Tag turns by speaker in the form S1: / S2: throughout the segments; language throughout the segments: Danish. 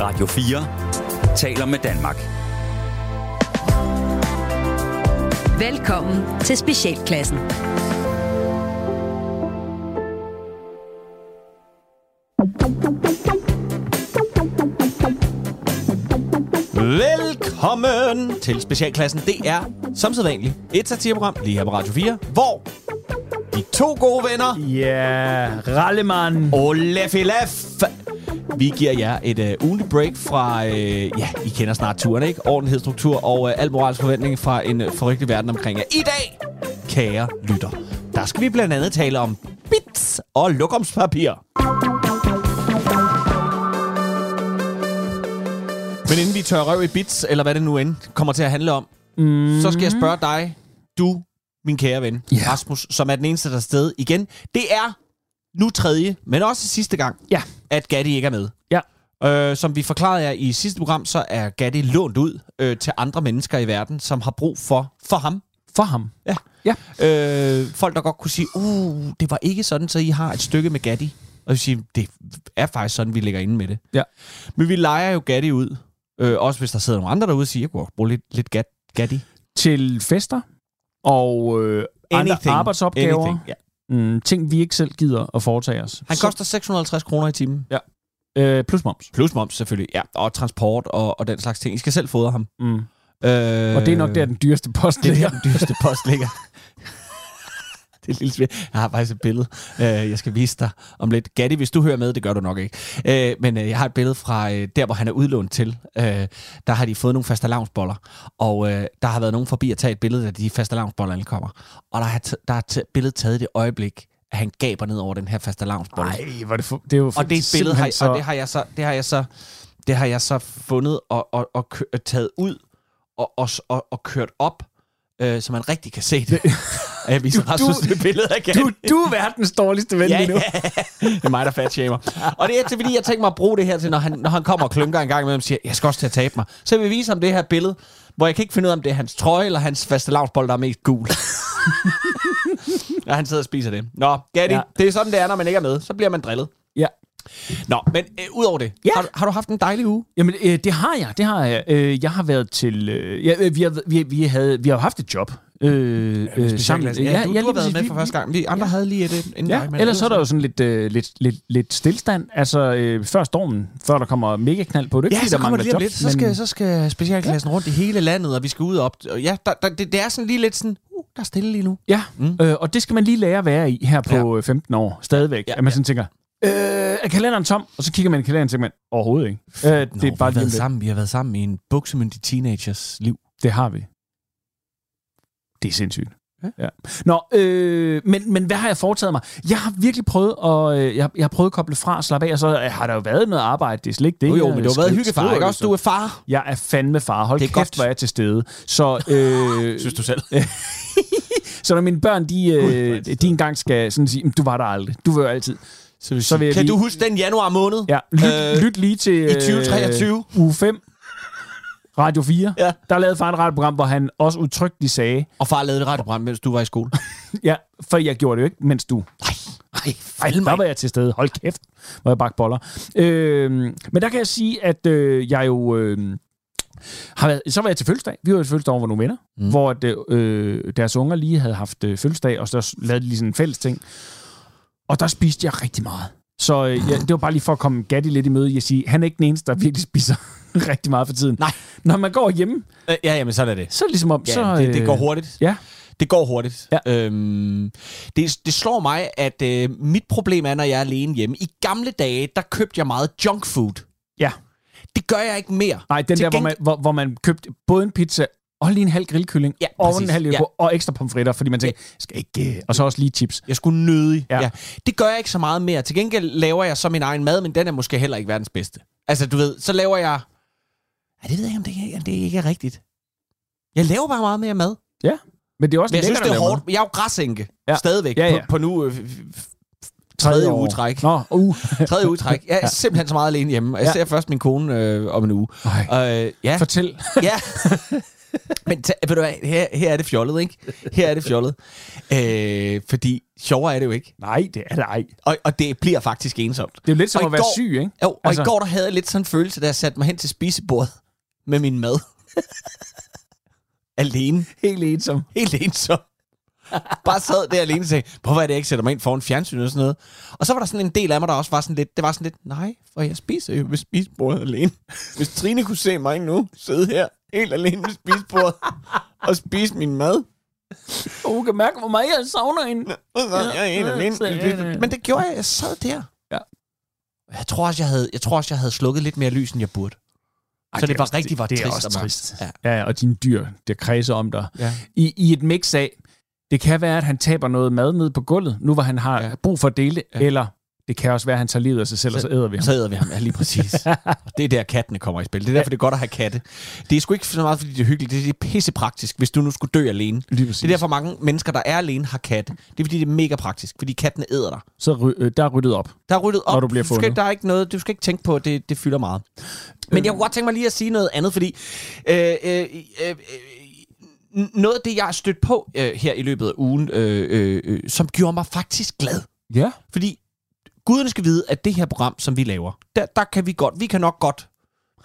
S1: Radio 4 taler med Danmark.
S2: Velkommen til Specialklassen.
S3: Velkommen til Specialklassen. Det er som sædvanligt et satireprogram lige her på Radio 4, hvor de to gode venner,
S4: Ja, Rallemann.
S3: Olef Elef, vi giver jer et uh, ugenligt break fra, uh, ja, I kender snart turen, ikke? Ordentlighed, struktur og uh, al moralsk forventning fra en uh, forrygtig verden omkring jer. I dag, kære lytter, der skal vi blandt andet tale om bits og lokumspapir. Men inden vi tør røv i bits, eller hvad det nu end kommer til at handle om, mm. så skal jeg spørge dig, du, min kære ven, yeah. Rasmus, som er den eneste, der er sted igen. Det er nu tredje, men også sidste gang,
S4: Ja.
S3: at Gatti ikke er med.
S4: Ja.
S3: Øh, som vi forklarede jer i sidste program, så er Gatti lånt ud øh, til andre mennesker i verden, som har brug for, for ham.
S4: For ham.
S3: Ja.
S4: Ja.
S3: Øh, folk, der godt kunne sige, uh, det var ikke sådan, så I har et stykke med Gatti. Og vi siger, det er faktisk sådan, vi ligger inde med det.
S4: Ja.
S3: Men vi leger jo Gatti ud. Øh, også hvis der sidder nogle andre derude og siger, jeg kunne bruge lidt, lidt gat, Gatti.
S4: Til fester og øh, andre arbejdsopgaver.
S3: Anything. Ja.
S4: Mm, ting, vi ikke selv gider at foretage os.
S3: Han koster 650 kroner i timen.
S4: Øh, plus moms.
S3: Plus moms selvfølgelig, ja. Og transport og, og den slags ting. I skal selv fodre ham.
S4: Mm.
S3: Øh,
S4: Og det er nok der, den dyreste post
S3: det er
S4: ligger.
S3: der, den dyreste post ligger. det er lille svært. Jeg har faktisk et billede, øh, jeg skal vise dig om lidt. Gatti, hvis du hører med, det gør du nok ikke. Øh, men øh, jeg har et billede fra øh, der, hvor han er udlånt til. Øh, der har de fået nogle fastelavnsboller, og øh, der har været nogen forbi at tage et billede af de fastelavnsboller ankommer. Og der har, t- der er t- billedet taget i det øjeblik, at han gaber ned over den her fastelavnsbolle.
S4: Nej, hvor det, for, det er jo
S3: Og det billede har,
S4: simpelthen
S3: og det har jeg så det har jeg så det har jeg så fundet og, og, og kø, taget ud og, og, og, og kørt op øh, så man rigtig kan se det. Og jeg viser
S4: Du-
S3: Rasmus
S4: du-
S3: det billede af
S4: Du, du er verdens dårligste ven
S3: Ja,
S4: lige nu.
S3: ja. det er mig, der fat shamer. Og det er til, fordi, jeg tænker mig at bruge det her til, når han, når han kommer og klynker en gang imellem og siger, jeg skal også til at tabe mig. Så jeg vil vise ham det her billede, hvor jeg kan ikke finde ud af, om det er hans trøje eller hans faste lavnsbold, der er mest gul. og han sidder og spiser det. Nå, Gatti. Ja. det er sådan, det er, når man ikke er med. Så bliver man drillet.
S4: Ja.
S3: Nå, men øh, udover det,
S4: Ja.
S3: har, du- har du haft en dejlig uge?
S4: Jamen, øh, det har jeg. Det har jeg. Øh, jeg har været til... Øh, ja, øh, vi, har, vi, vi, havde, vi har jo haft et job. Øh, øh, sammen.
S3: Ja, ja, du,
S4: ja,
S3: du har været med
S4: Vi-
S3: for første gang. Vi andre ja. havde lige et, inden
S4: Ja,
S3: dig, men
S4: ellers så er der jo sådan lidt, øh, lidt, lidt, lidt stillstand. Altså, øh, før stormen, før der kommer mega knald på det. er
S3: Ja,
S4: fordi,
S3: så
S4: der
S3: kommer
S4: mangler
S3: det
S4: jobs,
S3: lidt. Så skal, så skal specialklassen ja. rundt i hele landet, og vi skal ud op. Og ja, der, der, det, det er sådan lige lidt sådan, uh, der er stille lige nu.
S4: Ja,
S3: Mm.
S4: øh, og det skal man lige lære at være i her på ja. 15 år, stadigvæk.
S3: Ja,
S4: Ja, at man
S3: ja.
S4: sådan tænker, øh, er kalenderen tom? Og så kigger man i kalenderen og tænker man, overhovedet ikke. Øh, det
S3: Nå,
S4: er bare
S3: vi, har været sammen. vi har været sammen i en buksemyndig teenagers liv.
S4: Det har vi. Det er sindssygt.
S3: Ja.
S4: Ja. Nå, øh, men, men hvad har jeg foretaget mig? Jeg har virkelig prøvet at, øh, jeg, jeg har prøvet at koble fra og slappe af, og så har der jo været noget arbejde. Det er slet ikke det.
S3: Jo, jo,
S4: jeg
S3: men du har været hyggefar, ikke også?
S4: så.
S3: Du er far.
S4: Jeg er fandme far. Hold
S3: Det er
S4: kæft,
S3: godt.
S4: hvor er jeg til stede. Så, øh,
S3: Synes du selv?
S4: så når mine børn, de, øh,
S3: stedet.
S4: de engang skal sådan sige, "Men du var der aldrig. Du var jo altid.
S3: Så, vil
S4: Så vil jeg
S3: kan
S4: lige-
S3: du huske den januar måned?
S4: Ja, lyt,
S3: Øh,
S4: øh, lyt lige til
S3: i 2023.
S4: Øh, uge 5. Radio 4.
S3: Ja.
S4: Der lavede far et radioprogram, hvor han også udtrykkeligt sagde,
S3: Og far lavede et radioprogram, mens du var i skole.
S4: ja, for jeg gjorde det jo ikke, mens du
S3: Nej,
S4: Ej,
S3: fejl
S4: der var jeg til stede. Hold kæft, hvor jeg bagte boller. Øh, men der kan jeg sige, at øh, jeg jo... Øh, har været, så var jeg til fødselsdag. Vi var til fødselsdag over nogle venner,
S3: Mm.
S4: mm. hvor at, øh, deres unger lige havde haft øh, fødselsdag, og så lavede de lige sådan en fælles ting. Og der spiste jeg rigtig meget. Så øh, ja, det var bare lige for at komme Gatti lidt i møde. Jeg siger, han er ikke den eneste, der virkelig spiser rigtig meget for tiden.
S3: Nej.
S4: Når man går hjemme,
S3: Øh, Ja, jamen sådan er det.
S4: så er det ligesom om...
S3: Ja,
S4: så,
S3: det, det
S4: øh,
S3: går hurtigt.
S4: Ja.
S3: Det går hurtigt.
S4: Ja.
S3: Øhm, det, det slår mig, at øh, mit problem er, når jeg er alene hjemme. I gamle dage, der købte jeg meget junk food.
S4: Ja.
S3: Det gør jeg ikke mere.
S4: Nej, den
S3: Til
S4: der, hvor
S3: gengæld-
S4: man, hvor, hvor man købte både en pizza og lige en halv grillkylling,
S3: Ja,
S4: og
S3: præcis.
S4: en halv
S3: Ja.
S4: ja. og ekstra pomfritter, fordi man tænker, skal ikke... øh, Og så også lige chips.
S3: Jeg skulle nødig. Ja.
S4: Ja.
S3: ja. Det gør jeg ikke så meget mere. Til gengæld laver jeg så min egen mad, men den er måske heller ikke verdens bedste. Altså, du ved, så laver jeg... Ja, det ved jeg ikke, om det, er, om det ikke er rigtigt. Jeg laver bare meget mere mad.
S4: Men det er også
S3: Men jeg synes, det er hårdt. Jeg er jo græsænke. Ja.
S4: Ja.
S3: Stadigvæk.
S4: Ja, ja.
S3: På, på nu... Øh, tredje uge træk.
S4: Nå, uh.
S3: Tredje uge træk. Jeg er
S4: Ja.
S3: simpelthen så meget alene hjemme. Jeg
S4: Ja.
S3: ser først min kone øh, om en uge. Øh, ja.
S4: Fortæl.
S3: ja. Men ta- ved du hvad, her, her er det fjollet, ikke? Her er det fjollet. Øh, fordi sjovere er det jo ikke.
S4: Nej, det er det ej.
S3: Og, og det bliver faktisk ensomt.
S4: Det er jo lidt som
S3: Og
S4: at være
S3: går-
S4: syg, ikke?
S3: Jo, og altså... I går der havde jeg lidt sådan en følelse, da jeg satte mig hen til spisebordet med min mad. alene.
S4: Helt ensom.
S3: Helt ensom. Bare sad der alene og sagde, hvorfor er det, jeg ikke sætter mig ind foran fjernsyn og sådan noget. Og så var der sådan en del af mig, der også var sådan lidt, det var sådan lidt, nej, for jeg spiser jo ved spisebordet alene. Hvis Trine kunne se mig nu, sidde her helt alene ved spisebordet og spise min mad,
S4: Hun kan mærke, hvor meget jeg savner hende.
S3: Og så er jeg helt
S4: Ja,
S3: alene.
S4: ja, ja, ja.
S3: Men det gjorde jeg. Jeg sad der.
S4: Ja.
S3: Jeg tror også, jeg havde, jeg tror også, jeg havde slukket lidt mere lys, end jeg burde.
S4: Ej,
S3: Så det
S4: er
S3: var
S4: også-
S3: rigtig var
S4: det, det er
S3: trist
S4: også
S3: og
S4: trist.
S3: Ja.
S4: Ja. ja, og dine dyr, der kredser om dig.
S3: Ja.
S4: I, I et mix af, det kan være, at han taber noget mad ned på gulvet, nu hvor han har
S3: Ja.
S4: ja. brug for at dele det,
S3: Ja.
S4: ja. eller det kan også være, at han tager livet af sig selv, og så æder vi ham.
S3: Så æder vi ham, ja, lige præcis. Det er der, kattene kommer i spil. Det er derfor, det er godt at have katte. Det er sgu ikke så meget, fordi det er hyggeligt. Det er pissepraktisk, hvis du nu skulle dø alene.
S4: Lige præcis.
S3: Det er derfor, mange mennesker, der er alene, har katte. Det er fordi, det er mega praktisk, fordi kattene æder dig.
S4: Så ry, øh, der er ryddet op.
S3: Der er ryddet op.
S4: Når du bliver
S3: skal,
S4: fundet.
S3: der er ikke noget, du skal ikke tænke på, at det, det fylder meget. Men jeg kunne godt tænke mig lige at sige noget andet, fordi øh, øh, øh, øh, noget af det, jeg har stødt på øh, her i løbet af ugen, øh, øh, øh, som gjorde mig faktisk glad.
S4: Ja.
S3: Fordi guderne skal vide, at det her program, som vi laver, der, der kan vi godt, vi kan nok godt,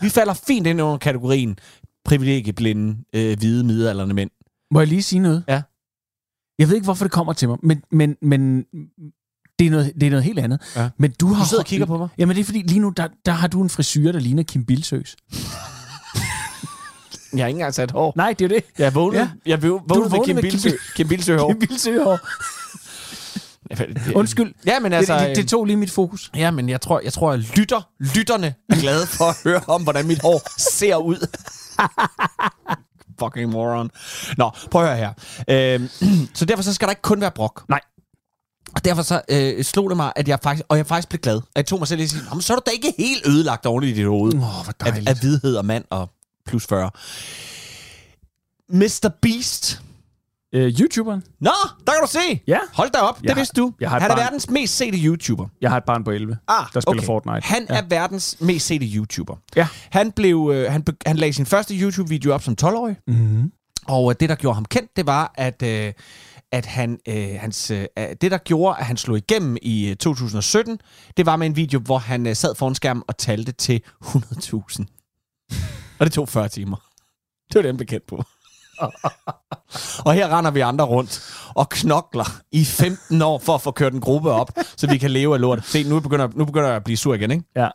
S3: vi falder fint ind under kategorien privilegieblinde, øh, hvide, midalderne mænd.
S4: Må jeg lige sige noget?
S3: Ja.
S4: Jeg ved ikke, hvorfor det kommer til mig, men, men, men det, er noget, det er noget helt andet.
S3: Ja.
S4: Men du, har
S3: Du sidder og kigger på mig.
S4: Jamen det er fordi, lige nu, der, der har du en frisyr, der ligner Kim Bilsøs.
S3: Jeg har ikke engang sat hår.
S4: Nej, det er jo det.
S3: Jeg vågnede, ja. Jeg vågnede, vågnede med Kim Bilsø, Kim Bilsø hår.
S4: Kim Bilsø hår. Undskyld.
S3: Ja, men
S4: Altså, det, det, det tog lige mit fokus.
S3: Ja, men jeg tror, jeg tror, at lytter, lytterne er glade for at høre om, hvordan mit hår ser ud. Fucking moron. Nå, prøv at høre her. Øhm, så derfor så skal der ikke kun være brok.
S4: Nej.
S3: Og derfor så øh, slog det mig, at jeg faktisk, og jeg faktisk blev glad. At jeg tog mig selv at sige, "Nå, men så er du da ikke helt ødelagt oven i dit hoved.
S4: Åh, oh, hvor
S3: af, af hvidhed og mand og plus 40. Mr. Beast.
S4: Øh, YouTuberen.
S3: Nå, der kan du se.
S4: Ja.
S3: Hold da op, det
S4: Jeg har-
S3: vidste du.
S4: jeg har
S3: Han er
S4: barn.
S3: verdens mest sete YouTuber.
S4: Jeg har et barn på 11,
S3: Ah,
S4: der spiller Fortnite.
S3: Han
S4: Ja.
S3: er verdens mest sete YouTuber.
S4: Ja.
S3: Han, blev, øh, han, han lagde sin første YouTube-video op som 12-årig,
S4: Mm-hmm.
S3: og øh, det, der gjorde ham kendt, det var, at, øh, at han, øh, hans, øh, det, der gjorde, at han slog igennem i øh, 2017, det var med en video, hvor han øh, sad foran skærmen og talte til 100.000. og det tog 40 timer. Det var det, han blev kendt på. og her render vi andre rundt og knokler i 15 år for at få kørt en gruppe op, så vi kan leve af lort. Se, nu begynder, nu begynder jeg at blive sur igen, ikke?
S4: Ja.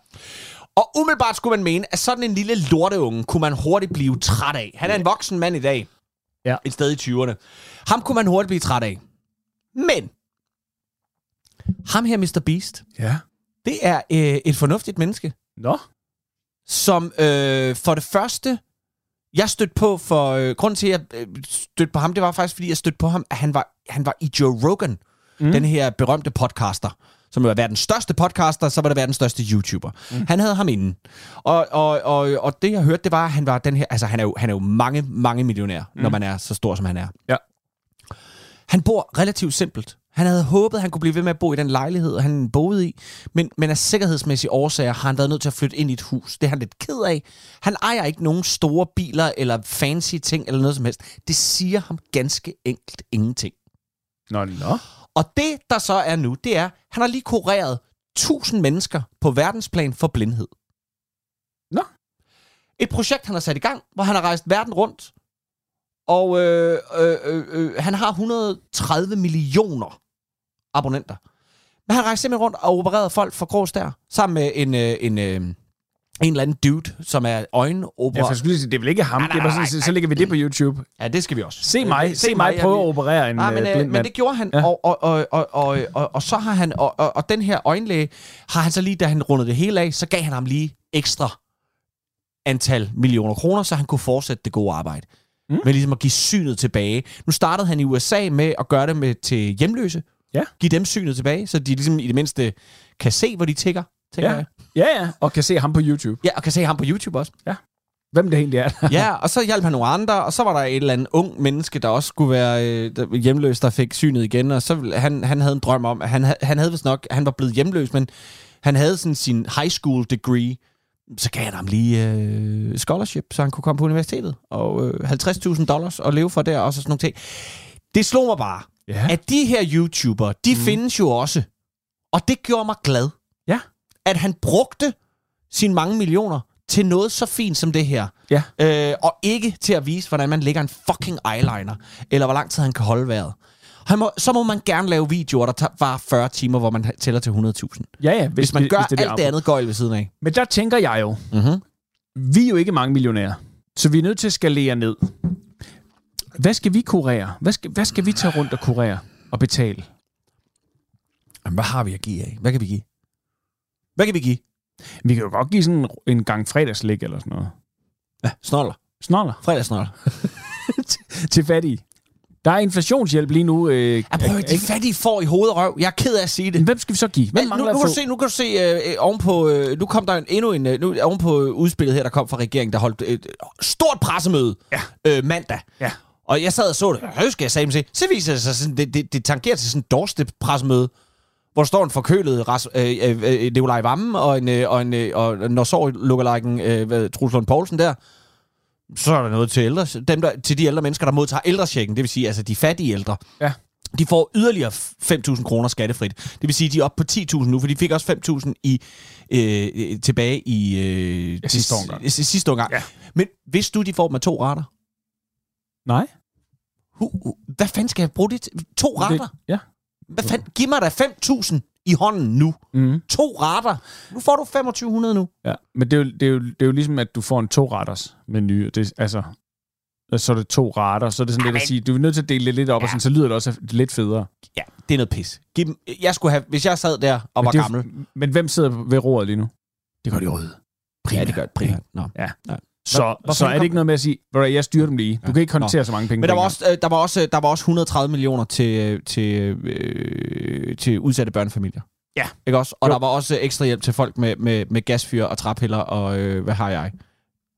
S3: Og umiddelbart skulle man mene, at sådan en lille lorteunge kunne man hurtigt blive træt af. Han er en voksen mand i dag.
S4: Ja.
S3: Et sted i 20'erne. Ham kunne man hurtigt blive træt af. Men, ham her, Mr. Beast,
S4: Ja.
S3: det er øh, et fornuftigt menneske,
S4: Nå.
S3: som øh, for det første, jeg stødte på for... Øh, grunden til, at jeg øh, stødte på ham, det var faktisk, fordi jeg stødte på ham, at han var, han var i Joe Rogan, mm. den her berømte podcaster, som er verdens største podcaster, så var det verdens største YouTuber. Mm. Han havde ham inden. Og, og, og, og det, jeg hørte, det var, at han var den her... Altså, han er jo, han er jo mange, mange millionær, mm. når man er så stor, som han er.
S4: Ja.
S3: Han bor relativt simpelt. Han havde håbet, at han kunne blive ved med at bo i den lejlighed, han boede i, men, men af sikkerhedsmæssige årsager har han været nødt til at flytte ind i et hus. Det er han lidt ked af. Han ejer ikke nogen store biler eller fancy ting eller noget som helst. Det siger ham ganske enkelt ingenting.
S4: Nå, nå.
S3: Og det, der så er nu, det er, at han har lige kureret 1000 mennesker på verdensplan for blindhed.
S4: Nå.
S3: Et projekt, han har sat i gang, hvor han har rejst verden rundt, og øh, øh, øh, øh, han har 130 millioner abonnenter. Men han rejser simpelthen rundt og opereret folk for grås der, sammen med en, øh, en, øh, en eller anden dude, som er
S4: Ja,
S3: øjenopera.
S4: for sige, det er vel ikke ham.
S3: Nej, nej,
S4: det er bare
S3: nej,
S4: så, så lægger vi det på YouTube.
S3: Ja, det skal vi også.
S4: Se mig,
S3: Øh,
S4: se mig prøve at operere en
S3: Nej, men,
S4: øh,
S3: øh,
S4: blind
S3: men det gjorde han,
S4: Ja.
S3: ja. og, og, og, og, og, og, og så har han, og, og, og den her øjenlæge, har han så lige, da han rundede det hele af, så gav han ham lige ekstra antal millioner kroner, så han kunne fortsætte det gode arbejde.
S4: Mm.
S3: Med ligesom at give synet tilbage. Nu startede han i USA med at gøre det med til hjemløse.
S4: Ja.
S3: Give dem synet tilbage, så de ligesom i det mindste kan se, hvor de tigger. tænker
S4: Ja.
S3: jeg.
S4: Ja, ja, og kan se ham på YouTube.
S3: ja, og kan se ham på YouTube også.
S4: Hvem det egentlig er.
S3: ja, og så hjalp han nogle andre, og så var der et eller andet ung menneske, der også skulle være øh, hjemløs, der fik synet igen, og så han, han havde en drøm om, at han, ha- han havde vist nok, han var blevet hjemløs, men han havde sådan sin high school degree, så gav han ham lige øh, scholarship, så han kunne komme på universitetet. Og øh, 50.000 dollars og leve for der, og så sådan nogle ting. Det slog mig bare,
S4: Ja.
S3: at de her YouTubere, de mm. findes jo også. Og det gjorde mig glad.
S4: Ja.
S3: At han brugte sine mange millioner til noget så fint som det her.
S4: Ja.
S3: Øh, og ikke til at vise, hvordan man lægger en fucking eyeliner, eller hvor lang tid han kan holde vejret. Han må, så må man gerne lave videoer, der tager, varer 40 timer, hvor man tæller til 100.000.
S4: Ja, ja. Hvis,
S3: Hvis man
S4: det-
S3: gør
S4: hvis det
S3: alt det andet gøjl ved siden af.
S4: Men der tænker jeg jo,
S3: Mm-hmm.
S4: vi er jo ikke mange millionærer, så vi er nødt til at skalere ned. Hvad skal vi kurere? Hvad skal, hvad skal vi tage rundt og kurere og betale?
S3: Jamen, hvad har vi at give af? Hvad kan vi give? Hvad kan vi give?
S4: Vi kan jo godt give sådan en gang fredagslæg eller sådan noget.
S3: Ja, snoller.
S4: Snoller
S3: Fredagssnoller.
S4: til fattige. Der er inflationshjælp lige nu. Øh,
S3: Ja, prøv at de fattige får i hoved og røv. Jeg er ked af at sige det.
S4: Hvem skal vi så give? Hvem
S3: Men nu, nu, kan
S4: få?
S3: du se, nu kan du se øh, øh, ovenpå, øh, nu kom der en, endnu en, øh, nu, ovenpå udspillet her, der kom fra regeringen, der holdt et stort pressemøde
S4: Ja.
S3: øh, mandag.
S4: Ja.
S3: Og jeg sad og så det. Jeg skal jeg sagde. Så viser det sig, sådan, det, det, det tangerer til sådan et doorstep-pressemøde, hvor der står en forkølet Ras, øh, øh, øh, Nikolaj Vammen og en, øh, og en øh, og når så lookalikeen øh, Truls Lund Poulsen der. Så er der noget til, ældre, dem der, til de ældre mennesker, der modtager ældrechecken, det vil sige altså de fattige ældre.
S4: Ja.
S3: De får yderligere 5.000 kroner skattefrit. Det vil sige, at de er oppe på 10.000 nu, for de fik også 5.000 i, øh, øh, tilbage i øh,
S4: Ja, sidste omgang.
S3: sidste omgang.
S4: Ja.
S3: Men hvis du, de får med to retter,
S4: Nej.
S3: Hvad fanden skal jeg bruge det til? To retter?
S4: Det, ja.
S3: Hvad fanden? Giv mig da 5.000 i hånden nu.
S4: Mm.
S3: To retter. Nu får du 2.500 nu.
S4: ja. Men det er, jo, det, er jo, det er jo ligesom, at du får en to-retters menu. Det, altså, så er det to retter, så er det sådan lidt at sige, du er nødt til at dele det lidt op, ja. og sådan, så lyder det også lidt federe.
S3: Ja, det er noget pis. Giv dem, jeg skulle have, hvis jeg sad der og var
S4: men, det er
S3: gammel.
S4: men hvem sidder ved roret lige nu? Det gør de røde.
S3: Ja, det gør det primært. Nå.
S4: Ja.
S3: Nej.
S4: Så,
S3: Hvor
S4: så er det ikke noget med at sige, "Ved du hvad, jeg styrer dem lige. Du kan ikke håndtere så mange penge.
S3: Men der var, også, øh, der, var også, der var også 130 millioner til, til, øh, til udsatte børnefamilier.
S4: Ja.
S3: Ikke også? Og
S4: Jo.
S3: der var også ekstra hjælp til folk med, med, med gasfyr og træpiller og øh, hvad har jeg.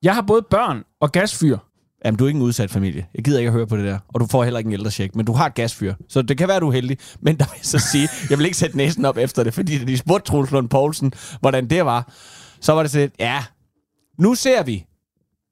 S4: Jeg har både børn og gasfyr.
S3: Jamen, du er ikke en udsat familie. Jeg gider ikke at høre på det der. Og du får heller ikke en ældrecheck, men du har et gasfyr. Så det kan være, du er heldig. Men der vil jeg så sige, jeg vil ikke sætte næsen op efter det, fordi de spurgte Troels Lund Poulsen, hvordan det var, så var det sådan, ja, nu ser vi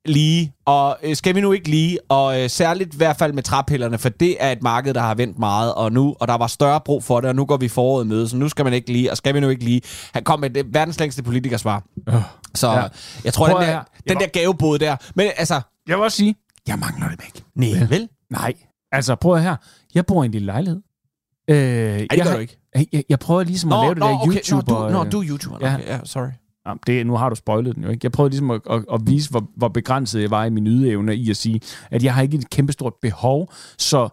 S3: lige, og øh, skal vi nu ikke lige, og øh, særligt i hvert fald med træpillerne, for det er et marked, der har vendt meget, og nu, og der var større brug for det, og nu går vi foråret møde, så nu skal man ikke lige, og skal vi nu ikke lige. Han kom med det verdens længste politikersvar.
S4: Øh.
S3: Så
S4: Ja.
S3: jeg tror,
S4: Prøv
S3: den der,
S4: høre.
S3: den
S4: Jeg
S3: der gavebod der, men altså,
S4: Jeg vil også sige, jeg mangler dem ikke.
S3: nej, vel?
S4: Nej. Altså, prøv her. Jeg bor i en lille lejlighed. Øh,
S3: Ej, det
S4: jeg,
S3: gør
S4: har-
S3: du ikke.
S4: Jeg, jeg prøver ligesom at lave det der YouTuber...
S3: Nå, du, nå,
S4: øh,
S3: du er YouTuber.
S4: ja.
S3: Okay, ja, sorry.
S4: Det, nu har du spoilet den jo, ikke? Jeg prøvede ligesom at, at, at vise, hvor, hvor begrænset jeg var i mine ydeevner i at sige, at jeg har ikke et kæmpestort behov, så,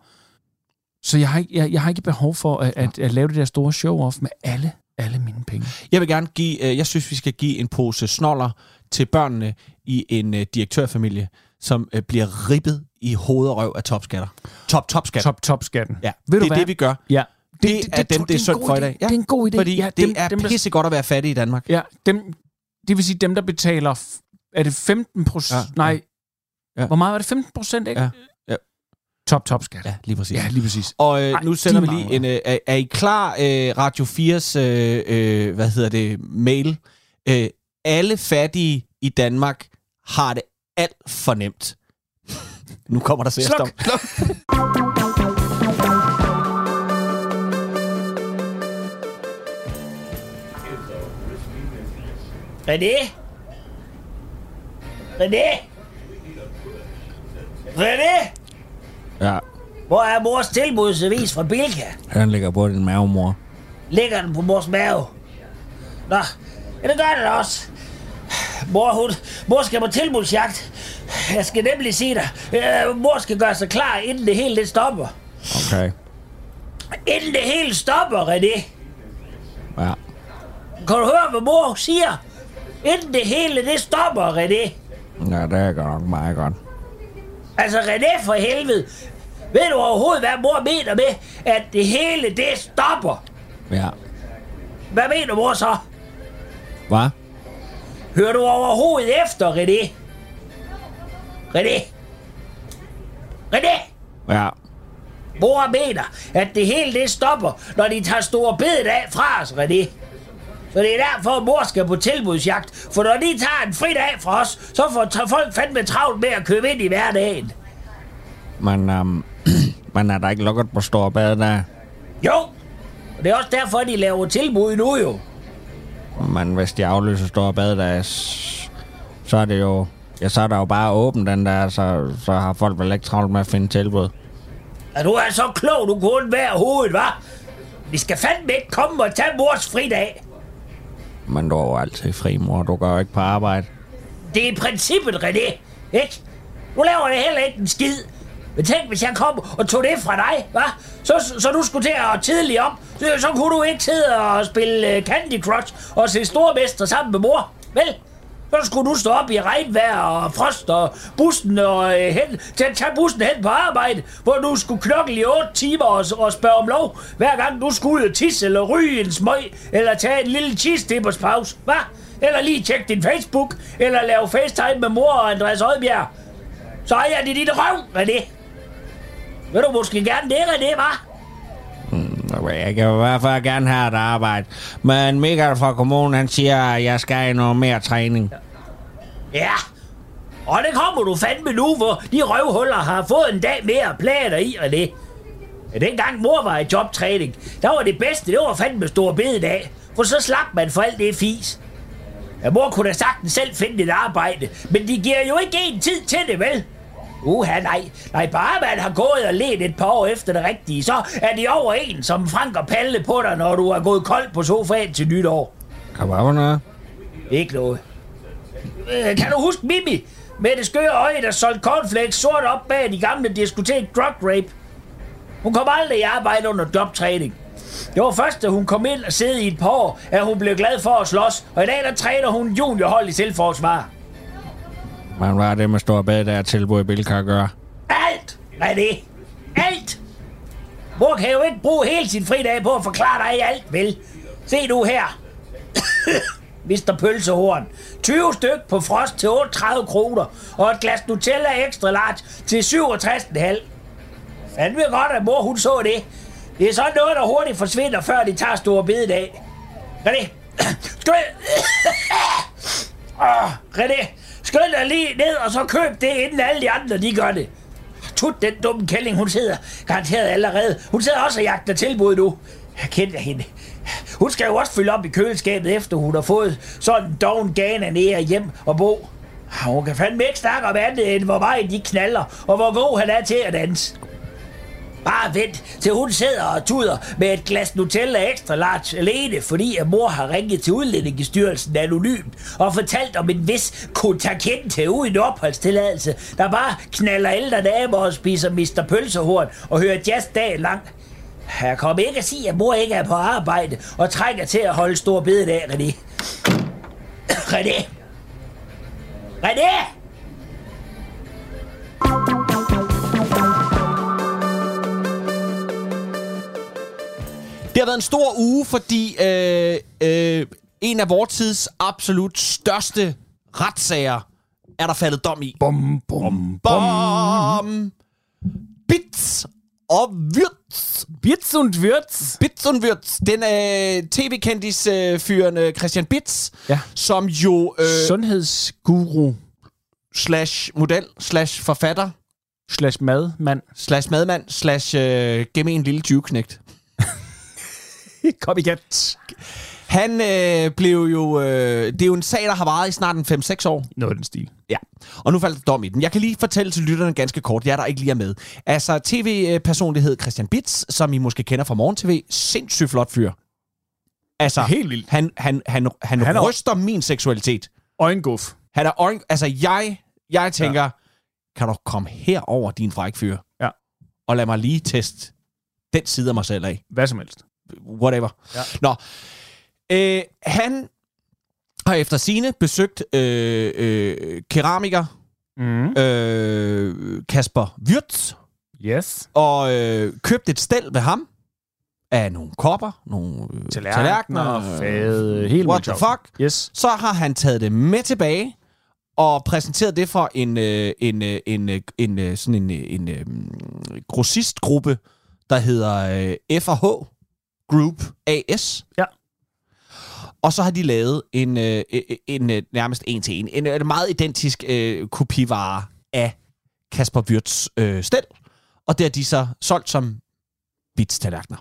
S4: så jeg, har ikke, jeg, jeg har ikke behov for at, at, at lave det der store show-off med alle, alle mine penge.
S3: Jeg vil gerne give, øh, jeg synes, vi skal give en pose snoller til børnene i en øh, direktørfamilie, som øh, bliver ribbet i hoved og røv af topskatter. Top, topskatter.
S4: Top, top skatten.
S3: Ja,
S4: Ved du
S3: det er
S4: hvad?
S3: det, vi gør.
S4: Ja.
S3: Det, det, er dem, det er
S4: en
S3: synd for i dag. Ja,
S4: Det er en god idé.
S3: fordi
S4: ja,
S3: det er
S4: dem, der-
S3: pisse godt at være fattig i Danmark.
S4: Ja, dem, det vil sige dem, der betaler... Er det 15 procent?
S3: Ja,
S4: Nej.
S3: ja.
S4: Hvor meget var det? 15 procent, ikke?
S3: Ja, ja.
S4: Top, top skat.
S3: Ja, lige præcis.
S4: Ja, lige præcis.
S3: Og øh,
S4: Ej,
S3: nu sender
S4: de
S3: vi lige en... Øh, er, er I klar, øh, Radio 4's, øh, øh, hvad hedder det, mail? Øh, alle fattige i Danmark har det alt for nemt. nu kommer der seriøst om.
S4: Sluk.
S2: René? René? René?
S3: Ja,
S2: Hvor er mors tilbudsavis fra Bilka?
S3: han ligger på din mave, mor.
S2: Ligger den på mors mave? Nå, ja, det gør den også. Mor, hun, mor skal på tilbudsjagt. Jeg skal nemlig sige dig, øh, mor skal gøre sig klar, inden det hele det stopper.
S3: Okay.
S2: Inden det hele stopper, René.
S3: Ja.
S2: Kan du høre, hvad mor siger? Inden det hele det stopper, René.
S3: Ja, det er godt nok meget godt.
S2: Altså, René for helvede. Ved du overhovedet, hvad mor mener med, at det hele det stopper?
S3: Ja.
S2: Hvad mener mor så?
S3: Hvad?
S2: Hører du overhovedet efter, René? René? René?
S3: Ja.
S2: Mor mener, at det hele det stopper, når de tager store bedet af fra os, René. Så det er derfor, at mor skal på tilbudsjagt. For når de tager en fri dag fra os, så får folk fandme travlt med at købe ind i hverdagen.
S3: Men, um, men er der ikke lukket på Store Bade der?
S2: Jo, og det er også derfor, de laver tilbud nu jo.
S3: Men hvis de aflyser Store Bade der, så er det jo... Ja, så er der jo bare åben den der, så, så har folk vel ikke travlt med at finde tilbud.
S2: Er du er så klog, du kunne være hovedet, var? Vi skal fandme ikke komme og tage mors fridag.
S3: Men du er jo altid fri, mor. Du går jo ikke på arbejde.
S2: Det er princippet, René. Ikke? Nu laver det heller ikke en skid. Men tænk, hvis jeg kom og tog det fra dig, hva? Så, så du skulle til at tidligt op. Så, så kunne du ikke sidde og spille øh, Candy Crush og se stormester sammen med mor. Vel? Så skulle du stå op i regnvejr og frost og bussen og øh, hen, til at tage bussen hen på arbejde, hvor du skulle knokle i 8 timer og, og spørge om lov, hver gang du skulle ud og tisse eller ryge en smøg, eller tage en lille cheese pause, hva? Eller lige tjekke din Facebook, eller lave FaceTime med mor og Andreas Højbjerg. Så er jeg det dit røv, René. Vil du måske gerne det, René, hva'?
S3: Jeg kan i hvert fald gerne have et arbejde. Men Michael fra kommunen, han siger, at jeg skal have noget mere træning.
S2: Ja. Og det kommer du fandme nu, hvor de røvhuller har fået en dag mere plader i og i, Ja, dengang mor var i jobtræning, der var det bedste, det var fandme stor bededag. For så slap man for alt det fis. Ja, mor kunne da sagtens selv finde et arbejde, men de giver jo ikke en tid til det, vel? Uha, nej. Nej, bare man har gået og let et par år efter det rigtige, så er de over en, som Frank og Palle på dig, når du er gået kold på sofaen til nytår.
S3: Noget?
S2: Ikke noget. Øh, kan du huske Mimi? Med det skøre øje, der solgte cornflakes sort op bag de gamle diskotek drug rape. Hun kom aldrig i arbejde under jobtræning. Det var først, da hun kom ind og sidde i et par år, at hun blev glad for at slås. Og i dag, der træner hun juniorhold i selvforsvar.
S3: Man hvad det med Store Bade, der er tilbud i Bilka at gøre?
S2: Alt! Hvad er det? Alt! Mor kan jo ikke bruge hele sin fridag på at forklare dig alt, vel? Se nu her. Mr. Pølsehorn. 20 styk på frost til 38 kroner, og et glas Nutella ekstra large til 67,5. Fandme godt, at mor hun så det. Det er sådan noget, der hurtigt forsvinder, før de tager store bededag. René, skyld... Åh, ah, René, Skynd dig lige ned, og så køb det, inden alle de andre, de gør det. Tut, den dumme kælling, hun sidder garanteret allerede. Hun sidder også og jagter tilbud nu. Jeg kender hende. Hun skal jo også fylde op i køleskabet, efter hun har fået sådan en doven gana ned hjem og bo. Ah, hun kan fandme ikke snakke om andet, end hvor meget de knaller, og hvor god han er til at danse. Bare vent, til hun sidder og tuder med et glas Nutella ekstra large alene, fordi at mor har ringet til udlændingestyrelsen anonymt og fortalt om en vis kontakente uden opholdstilladelse, der bare knaller ældre damer og spiser Mr. Pølsehorn og hører jazz dagen lang. Jeg kommer ikke at sige, at mor ikke er på arbejde og trænger til at holde stor bededag, René. René! René!
S3: Det har været en stor uge, fordi øh, øh, en af vores tids absolut største retssager er der faldet dom i.
S4: Bum, bum,
S3: Bom! Bits og Wirtz.
S4: Bits und Wirtz.
S3: Bits und Wirtz. Den øh, tv-kendis-fyren øh, Christian Bits,
S4: Ja.
S3: som jo øh,
S4: Sundhedsguru
S3: slash model slash forfatter
S4: slash madmand.
S3: slash madmand slash øh, gemme en lille 20-knægt.
S4: Kom igen.
S3: Han øh, blev jo... Øh, det er jo en sag, der har varet i snart en 5-6 år.
S4: Noget af den stil.
S3: Ja, og nu faldt der dom i den. Jeg kan lige fortælle til lytterne ganske kort, jeg der ikke lige er med. Altså, tv-personlighed Christian Bits, som I måske kender fra Morgen TV, sindssygt flot fyr. Altså,
S4: Helt vildt.
S3: Han, han, han, han,
S4: Han
S3: han
S4: er-
S3: ryster min seksualitet.
S4: Øjenguf.
S3: Han er øjen, altså, jeg, jeg tænker, ja. kan du komme herover, din fræk fyr?
S4: Ja.
S3: Og lad mig lige teste den side af mig selv af
S4: Hvad som helst.
S3: Whatever.
S4: Ja.
S3: Nå, øh, han har efter sine besøgt øh, øh, keramiker
S4: Mm.
S3: øh, Kasper Wirtz
S4: Yes.
S3: og øh, købt et stel ved ham af nogle kopper, nogle øh,
S4: Tallerkener, fade, helt
S3: what the fuck.
S4: Yes.
S3: Så har han taget det med tilbage og præsenteret det for en, øh, en, øh, en, øh, en, øh, sådan en, øh, en øh, grossistgruppe, der hedder øh, F&H Group AS.
S4: Ja.
S3: og så har de lavet en, øh, en, en øh, nærmest en til en, en, en meget identisk øh, kopivare af Kasper Wirtz øh, stel, og det har de så solgt som Bits-tallerkener.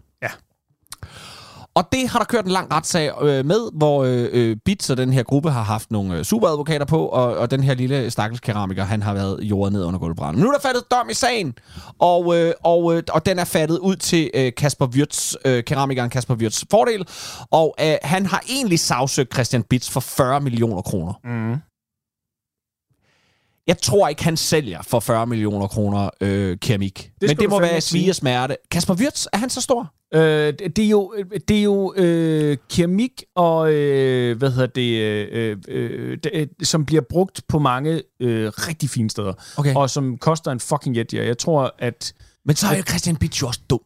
S3: Og det har der kørt en lang retssag øh, med, hvor øh, øh Bits og den her gruppe har haft nogle øh, superadvokater på, og, og den her lille stakkels keramiker, han har været jordet ned under gulvbranden. Nu er der faldet dom i sagen, og, øh, og, øh, og den er faldet ud til øh, Kasper Wirtz, øh, keramikeren Kasper Wirtz fordel, og øh, han har egentlig sagsøgt Christian Bits for 40 millioner kroner.
S4: Mm.
S3: Jeg tror ikke, han sælger for 40 millioner kroner øh, keramik. Men
S4: skal
S3: det må være svige og smerte. Kasper Wirtz, er han så stor?
S4: Øh, det det er jo, det er jo øh, keramik, og, øh, hvad hedder det, øh, øh, det, øh, som bliver brugt på mange øh, rigtig fine steder,
S3: Okay.
S4: og som koster en fucking jet. Jeg tror, at...
S3: Men så er jo Christian Bits jo også dum.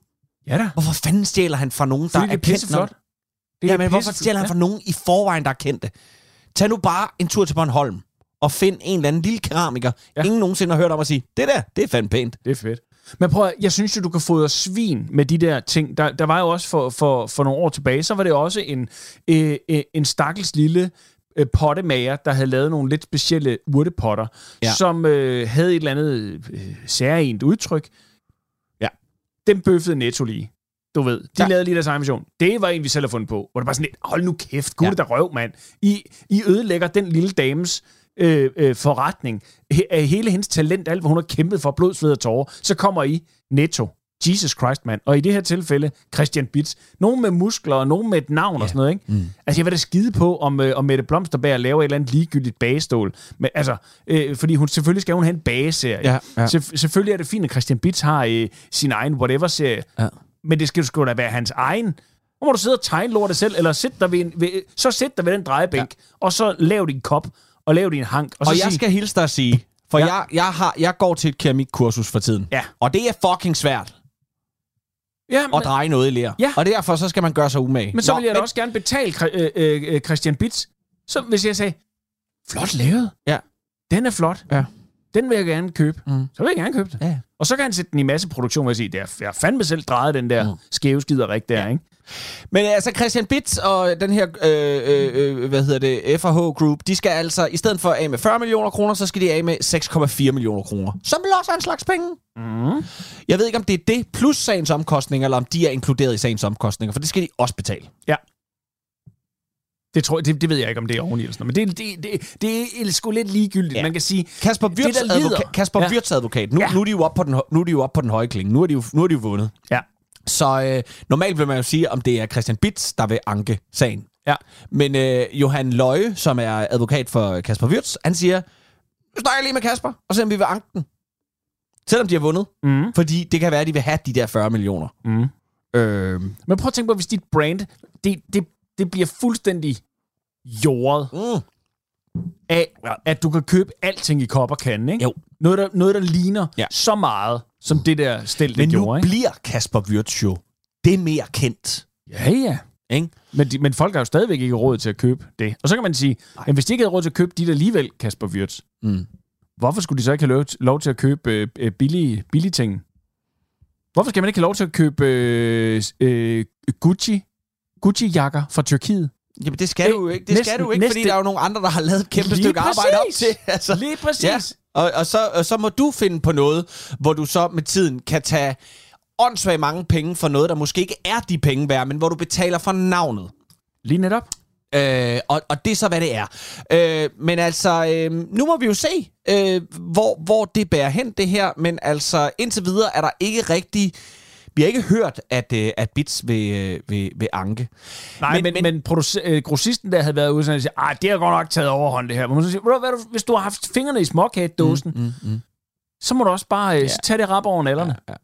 S4: Ja da.
S3: Hvorfor fanden stjæler han fra nogen, der
S4: Fordi
S3: er
S4: det er
S3: kendt?
S4: pisseflot.
S3: Det ja, men hvorfor stjæler han fra nogen i forvejen, der er kendte? Tag nu bare en tur til Bornholm og find en eller anden lille keramiker, ja. Ingen nogensinde har hørt om at sige, det der, det er fandme pænt.
S4: Det er fedt. Men prøv at, jeg synes jo, du kan fodre svin med de der ting. Der, der var jo også for, for, for nogle år tilbage, så var det også en, øh, øh, en stakkels lille øh, pottemager, der havde lavet nogle lidt specielle urtepotter,
S3: Ja.
S4: som øh, havde et eller andet øh, særligt udtryk.
S3: Ja.
S4: Den bøffede Netto lige. Du ved, de
S3: Ja.
S4: lavede lige deres egen version. Det var en, vi selv har fundet på. Hvor det bare sådan lidt, hold nu kæft, gud
S3: ja.
S4: der røv, mand. I, I ødelægger den lille dames øh, øh, forretning. He, af hele hendes talent, alt hvad hun har kæmpet for, blod, sved og tårer. Så kommer I netto. Jesus Christ, mand. Og i det her tilfælde, Christian Bits. Nogen med muskler, og nogen med et navn ja. og sådan noget, ikke? Mm. Altså, jeg vil da skide på, om, øh, om Mette Blomsterberg laver et eller andet ligegyldigt bagestål. Men altså, øh, fordi hun selvfølgelig skal hun have en bageserie.
S3: Ja, ja.
S4: Selvf- selvfølgelig er det fint, at Christian Bits har øh, sin egen whatever-serie.
S3: Ja.
S4: Men det skal sgu da være hans egen. Nu må du sidde og tegne lortet selv, eller sæt dig ved en, ved, så sæt dig ved den drejebænk, ja. og så lav din kop, og lav din hank. Og, så
S3: Og jeg
S4: sig,
S3: skal hilse dig at sige, for ja. Jeg, jeg, har, jeg går til et keramikkursus for tiden.
S4: Ja.
S3: Og det er fucking svært
S4: ja,
S3: at
S4: men,
S3: dreje noget i lær.
S4: Ja.
S3: Og derfor så skal man gøre sig umage.
S4: men så
S3: Nå,
S4: vil jeg da også gerne betale Kri- øh, øh, Christian Bits. Så hvis jeg sagde, flot lavet.
S3: Ja.
S4: Den er flot.
S3: Ja.
S4: Den vil jeg gerne købe.
S3: Mm.
S4: Så vil jeg gerne købe den.
S3: Ja.
S4: Og så kan han sætte den i masseproduktion, jeg det er, jeg har fandme selv drejet den der mm. skæve skiderik der, ja. ikke?
S3: Men altså, Christian Bits og den her, øh, øh, øh, hvad hedder det, FH Group, de skal altså, i stedet for af med 40 millioner kroner, så skal de af med 6,4 millioner kroner. Som vel også er en slags penge.
S4: Mm.
S3: Jeg ved ikke, om det er det plus sagens omkostninger, eller om de er inkluderet i sagens omkostninger, for det skal de også betale.
S4: Det, tror jeg, det, det ved jeg ikke, om det er oveni eller sådan noget. Men det, det, det, det er sgu lidt ligegyldigt.
S3: Ja.
S4: Ja. Man kan sige,
S3: Kasper Wirtz, advoka- Kasper
S4: Ja.
S3: Wirtz advokat, nu, ja.
S4: Ja.
S3: nu, er de jo op på den, nu er de jo op på den høje klinge. Nu er de jo, nu er de jo vundet.
S4: ja,
S3: Så øh, normalt vil man jo sige, om det er Christian Bits, der vil anke sagen.
S4: Ja.
S3: Men øh, Johan Løje, som er advokat for Kasper Wirtz, han siger, nu snakker jeg lige med Kasper, og se om vi vil anke den. Selvom de har vundet.
S4: mm.
S3: Fordi det kan være, at de vil have de der 40 millioner.
S4: Mm.
S3: Øh,
S4: Men prøv at tænke på, hvis dit brand, det, det, det bliver fuldstændig jordet
S3: mm.
S4: af, at du kan købe alting i kop og kande, ikke?
S3: Jo.
S4: Noget, der, noget, der ligner
S3: Ja.
S4: så meget, som det der stel, det
S3: Men nu
S4: gjorde, ikke?
S3: bliver Kasper Wirtz jo det mere kendt.
S4: Ja, ja.
S3: Ikke?
S4: Men, de, men folk har jo stadigvæk ikke råd til at købe det. Og så kan man sige, at hvis de ikke havde råd til at købe dit alligevel, Kasper Wirtz,
S3: Mm.
S4: hvorfor skulle de så ikke have lov, lov til at købe øh, øh, billige, billige ting? Hvorfor skal man ikke have lov til at købe øh, øh, Gucci, Gucci-jakker fra Tyrkiet?
S3: Jamen, det skal
S4: Øh,
S3: du ikke. Det skal
S4: næsten-
S3: du ikke, fordi
S4: næste-
S3: der er jo nogle andre, der har lavet et kæmpe stykke arbejde op
S4: præcis.
S3: til. Altså,
S4: Lige præcis.
S3: Ja, og, og, så, og så må du finde på noget, hvor du så med tiden kan tage åndssvagt mange penge for noget, der måske ikke er de penge værd, men hvor du betaler for navnet.
S4: Lige netop.
S3: Øh, og, og det er så, hvad det er. Øh, men altså, øh, nu må vi jo se, øh, hvor, hvor det bærer hen, det her. Men altså, indtil videre er der ikke rigtig... Vi har ikke hørt, at, øh, at Bits vil, øh, vil, vil anke.
S4: Nej, men, men, men, men øh, grossisten der havde været ude og sige, ah, det har godt nok taget overhånd det her. Men man så siger, "Ved du hvad, du- hvis du har haft fingrene i småkagedåsen, mm, mm, mm. så må du også bare øh,
S3: Ja.
S4: tage det rap over nallerne.
S3: Ja,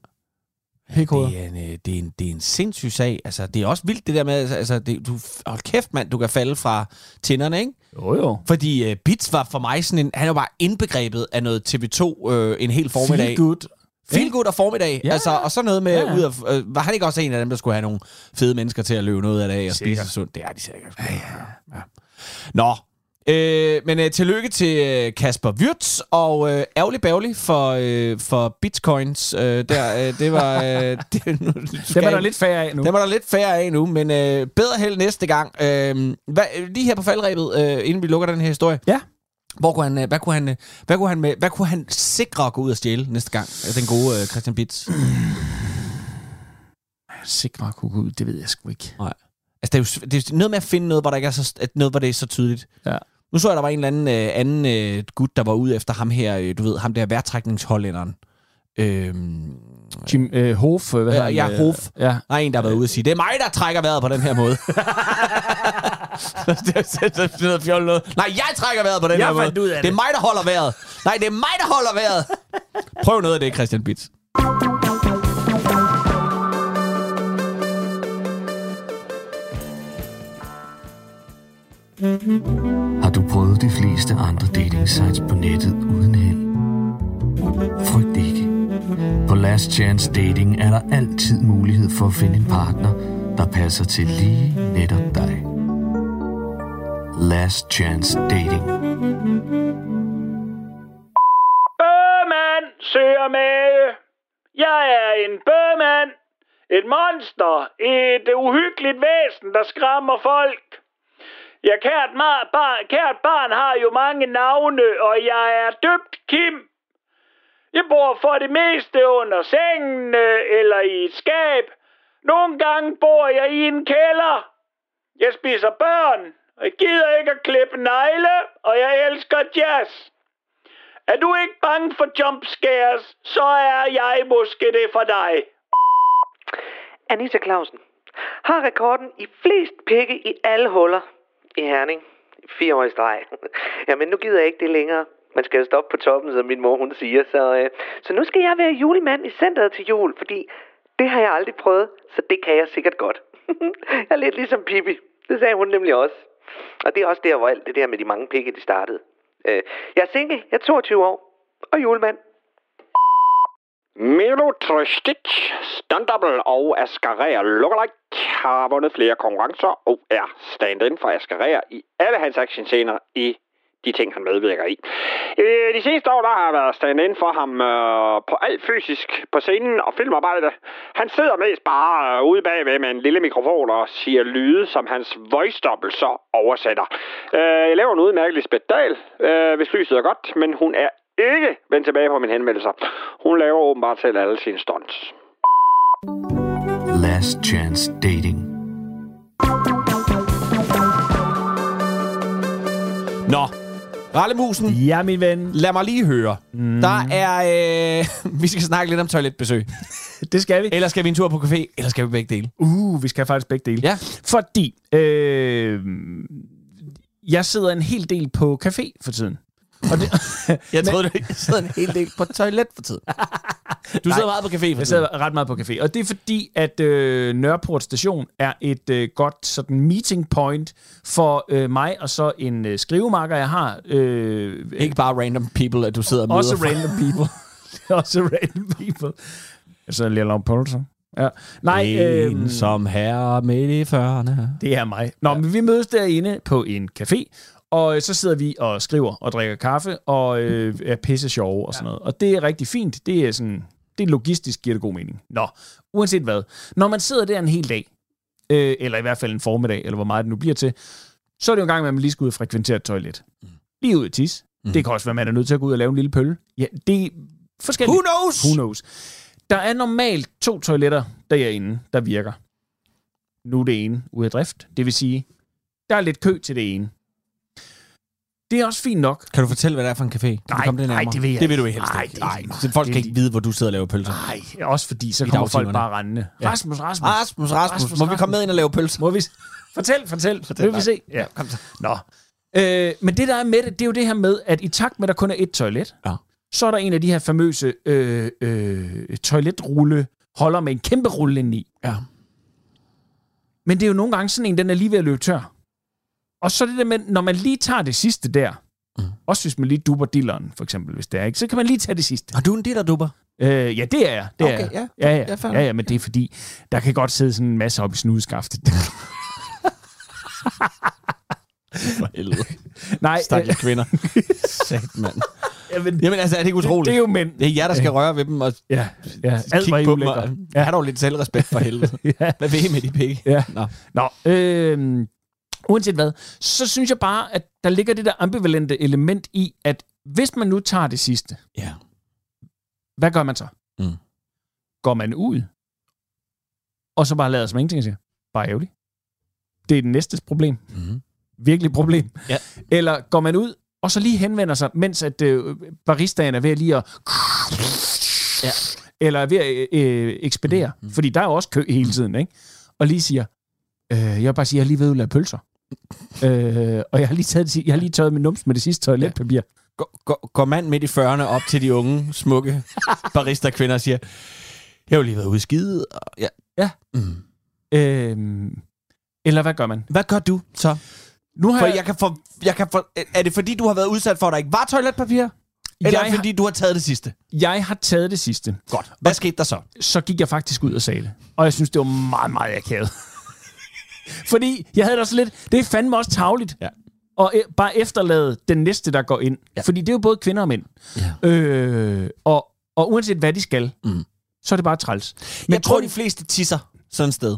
S4: Pikhoveder.
S3: Det er, en, øh, det, er en, det er en sindssyg sag. Altså, det er også vildt det der med, altså, altså det, du, hold kæft mand, du kan falde fra tænderne, ikke?
S4: Jo, jo.
S3: Fordi uh, Bits var for mig sådan en, han jo bare indbegrebet af noget TV2 øh, en hel formiddag.
S4: Feel good.
S3: Feel good og formiddag. Ja. Altså, og så noget med,
S4: Ja,
S3: ud af, øh, var han ikke også en af dem, der skulle have nogle fede mennesker til at løbe noget af af og
S4: Sikkert.
S3: spise sundt? Det er de sikkert. Ja, ja. ja. Nå, Øh, men øh, tillykke til øh, Kasper Wirtz, og øh, ærgerlig bærgerlig for, øh, for bitcoins. Øh, der, øh, det var... Øh, det, nu,
S4: var der lidt færre af nu.
S3: Den var der lidt færre af nu, men øh, bedre held næste gang. Øh, hvad, lige her på faldrebet, øh, inden vi lukker den her historie.
S4: Ja.
S3: Hvor kunne han, øh, hvad, kunne han, øh, hvad, kunne han med, hvad kunne han sikre at gå ud og stjæle næste gang? øh, Den gode øh, Christian Bitz.
S4: Sikre at kunne gå ud, det ved jeg sgu ikke.
S3: Nej. Altså, det er, jo, det er noget med at finde noget, hvor, der ikke er så, at noget, hvor det er så tydeligt.
S4: Ja.
S3: Nu så jeg, der var en eller anden, øh, anden øh, gut, der var ude efter ham her, øh, du ved, ham der værtrækningshollænderen. Øhm,
S4: Jim øh, Hof, øh, hvad
S3: ja,
S4: han?
S3: ja,
S4: Øh,
S3: Hof.
S4: Ja.
S3: Der er en, der har været ude og sige, det er mig, der trækker vejret på den her måde. det er det er noget fjollet noget. Nej, jeg trækker vejret på den
S4: Jeg
S3: her måde.
S4: ud af
S3: det er
S4: det.
S3: mig, der holder vejret. Nej, det er mig, der holder vejret. Prøv noget af det, Christian Bitz.
S5: Har du prøvet de fleste andre dating sites på nettet uden held? Frygt ikke. På Last Chance Dating er der altid mulighed for at finde en partner, der passer til lige netop dig. Last Chance Dating.
S6: Bøgemand søger mage. Jeg er en bøgemand. Et monster. Et uhyggeligt væsen, der skræmmer folk. Ja, kært, mar- bar- kært barn har jo mange navne, og jeg er døbt Kim. Jeg bor for det meste under sengen eller i et skab. Nogle gange bor jeg i en kælder. Jeg spiser børn, og jeg gider ikke at klippe negle, og jeg elsker jazz. Er du ikke bange for jump scares, så er jeg måske det for dig.
S7: Anita Clausen har rekorden i flest pikke i alle huller i Herning. Fire år i streg. Jamen, nu gider jeg ikke det længere. Man skal jo stoppe på toppen, som min mor hun siger. Så, øh, så nu skal jeg være julemand i centret til jul, fordi det har jeg aldrig prøvet, så det kan jeg sikkert godt. jeg er lidt ligesom Pippi. Det sagde hun nemlig også. Og det er også der, hvor alt det der med de mange pikke, det startede. Øh, jeg er single, jeg er 22 år, og julemand.
S8: Milo Trøstic, Stuntdouble og Ascarer Lookalike har vundet flere konkurrencer og er stand-in for Ascarer i alle hans actionscener i de ting, han medvirker i. Øh, De seneste år der har jeg været stand-in for ham øh, på alt fysisk på scenen og filmarbejde. Han sidder mest bare øh, ude bagved med en lille mikrofon og siger lyde, som hans voice så oversætter. Øh, jeg laver en udmærket Lisbeth Dahl, øh, hvis lyset er godt, men hun er ikke vendt tilbage på mine henvendelser. Hun laver åbenbart selv alle sine stunts.
S5: Last Chance Dating.
S3: Nå, Rallemusen,
S4: Ja, min ven.
S3: lad mig lige høre. Mm. Der er... Øh, vi skal snakke lidt om toiletbesøg.
S4: Det skal vi.
S3: Eller skal vi en tur på café, eller skal vi begge dele?
S4: Uh, vi skal faktisk begge dele.
S3: Ja.
S4: Fordi øh, jeg sidder en hel del på café for tiden. Og det,
S3: Jeg troede, du sidder en hel del på toilet for tiden. Du sidder meget på café for
S4: jeg sidder ret meget på café. Og det er fordi, at øh, Nørreport station er et øh, godt sådan meeting point for øh, mig og så en øh, skrivemarker, jeg har. Øh,
S3: Ikke bare random people, at du sidder og møder
S4: også random people. også random people. Jeg laver pølser. Ja. Nej,
S3: En
S4: øh,
S3: som herre midt i 40'erne.
S4: Det er mig. Nå, ja. men vi mødes derinde på en café, og øh, så sidder vi og skriver og drikker kaffe, og øh, er pisse sjove og sådan noget. Og det er rigtig fint. Det er sådan, det logistisk giver det god mening. Nå, uanset hvad. Når man sidder der en hel dag, øh, eller i hvert fald en formiddag, eller hvor meget det nu bliver til, så er det jo en gang, at man lige skal ud og frekventere et toilet. Lige ud og tis. Mm. Det kan også være, at man er nødt til at gå ud og lave en lille pølle. Ja, det er forskelligt.
S3: Who knows?
S4: Who knows? Der er normalt to toiletter derinde, der virker. Nu er det ene ude af drift. Det vil sige, der er lidt kø til det ene. Det er også fint nok.
S3: Kan du fortælle, hvad det er for en café? Kan
S4: Nej,
S3: det
S4: nej, det vil jeg
S3: Det vil du
S4: ikke.
S3: helst
S4: Nej,
S3: ikke. Nej,
S4: nej,
S3: så folk
S4: det-
S3: kan ikke vide, hvor du sidder og laver pølser.
S4: Nej, også fordi så
S3: I
S4: kommer folk bare rendende.
S3: Ja.
S4: Rasmus, Rasmus.
S3: Rasmus, Rasmus,
S4: Rasmus,
S3: må vi komme med ind og lave pølser?
S4: Må vi... Fortæl, fortæl. fortæl vil vi se. Ja.
S3: Kom så.
S4: Nå. Øh, men det, der er med det, det er jo det her med, at i takt med, at der kun er et toilet,
S3: Ja.
S4: så er der en af de her famøse øh, øh, toiletrulle holder med en kæmpe rulle indeni.
S3: Ja.
S4: Men det er jo nogle gange sådan en, den er lige ved at løbe tør. Og så det der med, når man lige tager det sidste der, mm. også hvis man lige duber dilleren, for eksempel, hvis det er, ikke, så kan man lige tage det sidste.
S3: Har du en dillerduber?
S4: Øh, ja, det er jeg. Det
S3: Okay,
S4: er jeg.
S3: ja.
S4: Ja, ja.
S3: Ja,
S4: ja, ja, men det er fordi, der kan godt sidde sådan en masse op i snudskaftet.
S3: For helvede.
S4: Nej,
S3: Stakkels kvinder. Sat, mand.
S4: Jamen,
S3: Jamen altså, er det ikke utroligt?
S4: det er jo mænd.
S3: Det er jer, der skal røre ved dem og
S4: Ja, ja. Alt
S3: kigge på dem. Og, ja. Har dog lidt selvrespekt for helvede.
S4: Ja.
S3: Hvad vil I med de penge?
S4: Ja.
S3: Nå.
S4: Nå, øh, uanset hvad, så synes jeg bare, at der ligger det der ambivalente element i, at hvis man nu tager det sidste,
S3: Ja.
S4: hvad gør man så?
S3: Mm.
S4: Går man ud, og så bare lader som ingenting og siger, bare ærgerligt. Det er det næste problem.
S3: Mm.
S4: Virkelig problem.
S3: Ja.
S4: Eller går man ud, og så lige henvender sig, mens at øh, baristaen er ved lige at...
S3: Ja.
S4: Eller er ved at øh, ekspedere. Mm. Fordi der er jo også kø hele tiden, ikke? Og lige siger, øh, jeg vil bare sige, jeg lige ved at lave pølser. Øh, og jeg har lige, taget, jeg har lige tørret min nums med det sidste toiletpapir.
S3: Går, går, går mand midt i 40'erne op til de unge, smukke barista-kvinder og siger, jeg har jo lige været ude skide. Og, ja.
S4: Ja.
S3: Mm.
S4: Øh, eller hvad gør man?
S3: Hvad gør du så?
S4: Nu har
S3: For
S4: jeg,
S3: jeg kan få, jeg kan få, er det fordi, du har været udsat for, at der ikke var toiletpapir? Eller
S4: Jeg
S3: er fordi, du har taget det sidste?
S4: jeg har taget det sidste.
S3: Godt. Hvad skete der så?
S4: så gik jeg faktisk ud og sagde det. Og jeg synes, det var meget, meget akavet. Fordi jeg havde da så lidt... Det er fandme også tavligt.
S3: Ja.
S4: Og e- bare efterlade den næste, der går ind. Ja. Fordi det er jo både kvinder og mænd.
S3: Ja.
S4: Øh, og, og uanset hvad de skal,
S3: Mm.
S4: så er det bare træls.
S3: Men jeg tror, de fleste tisser sådan et sted.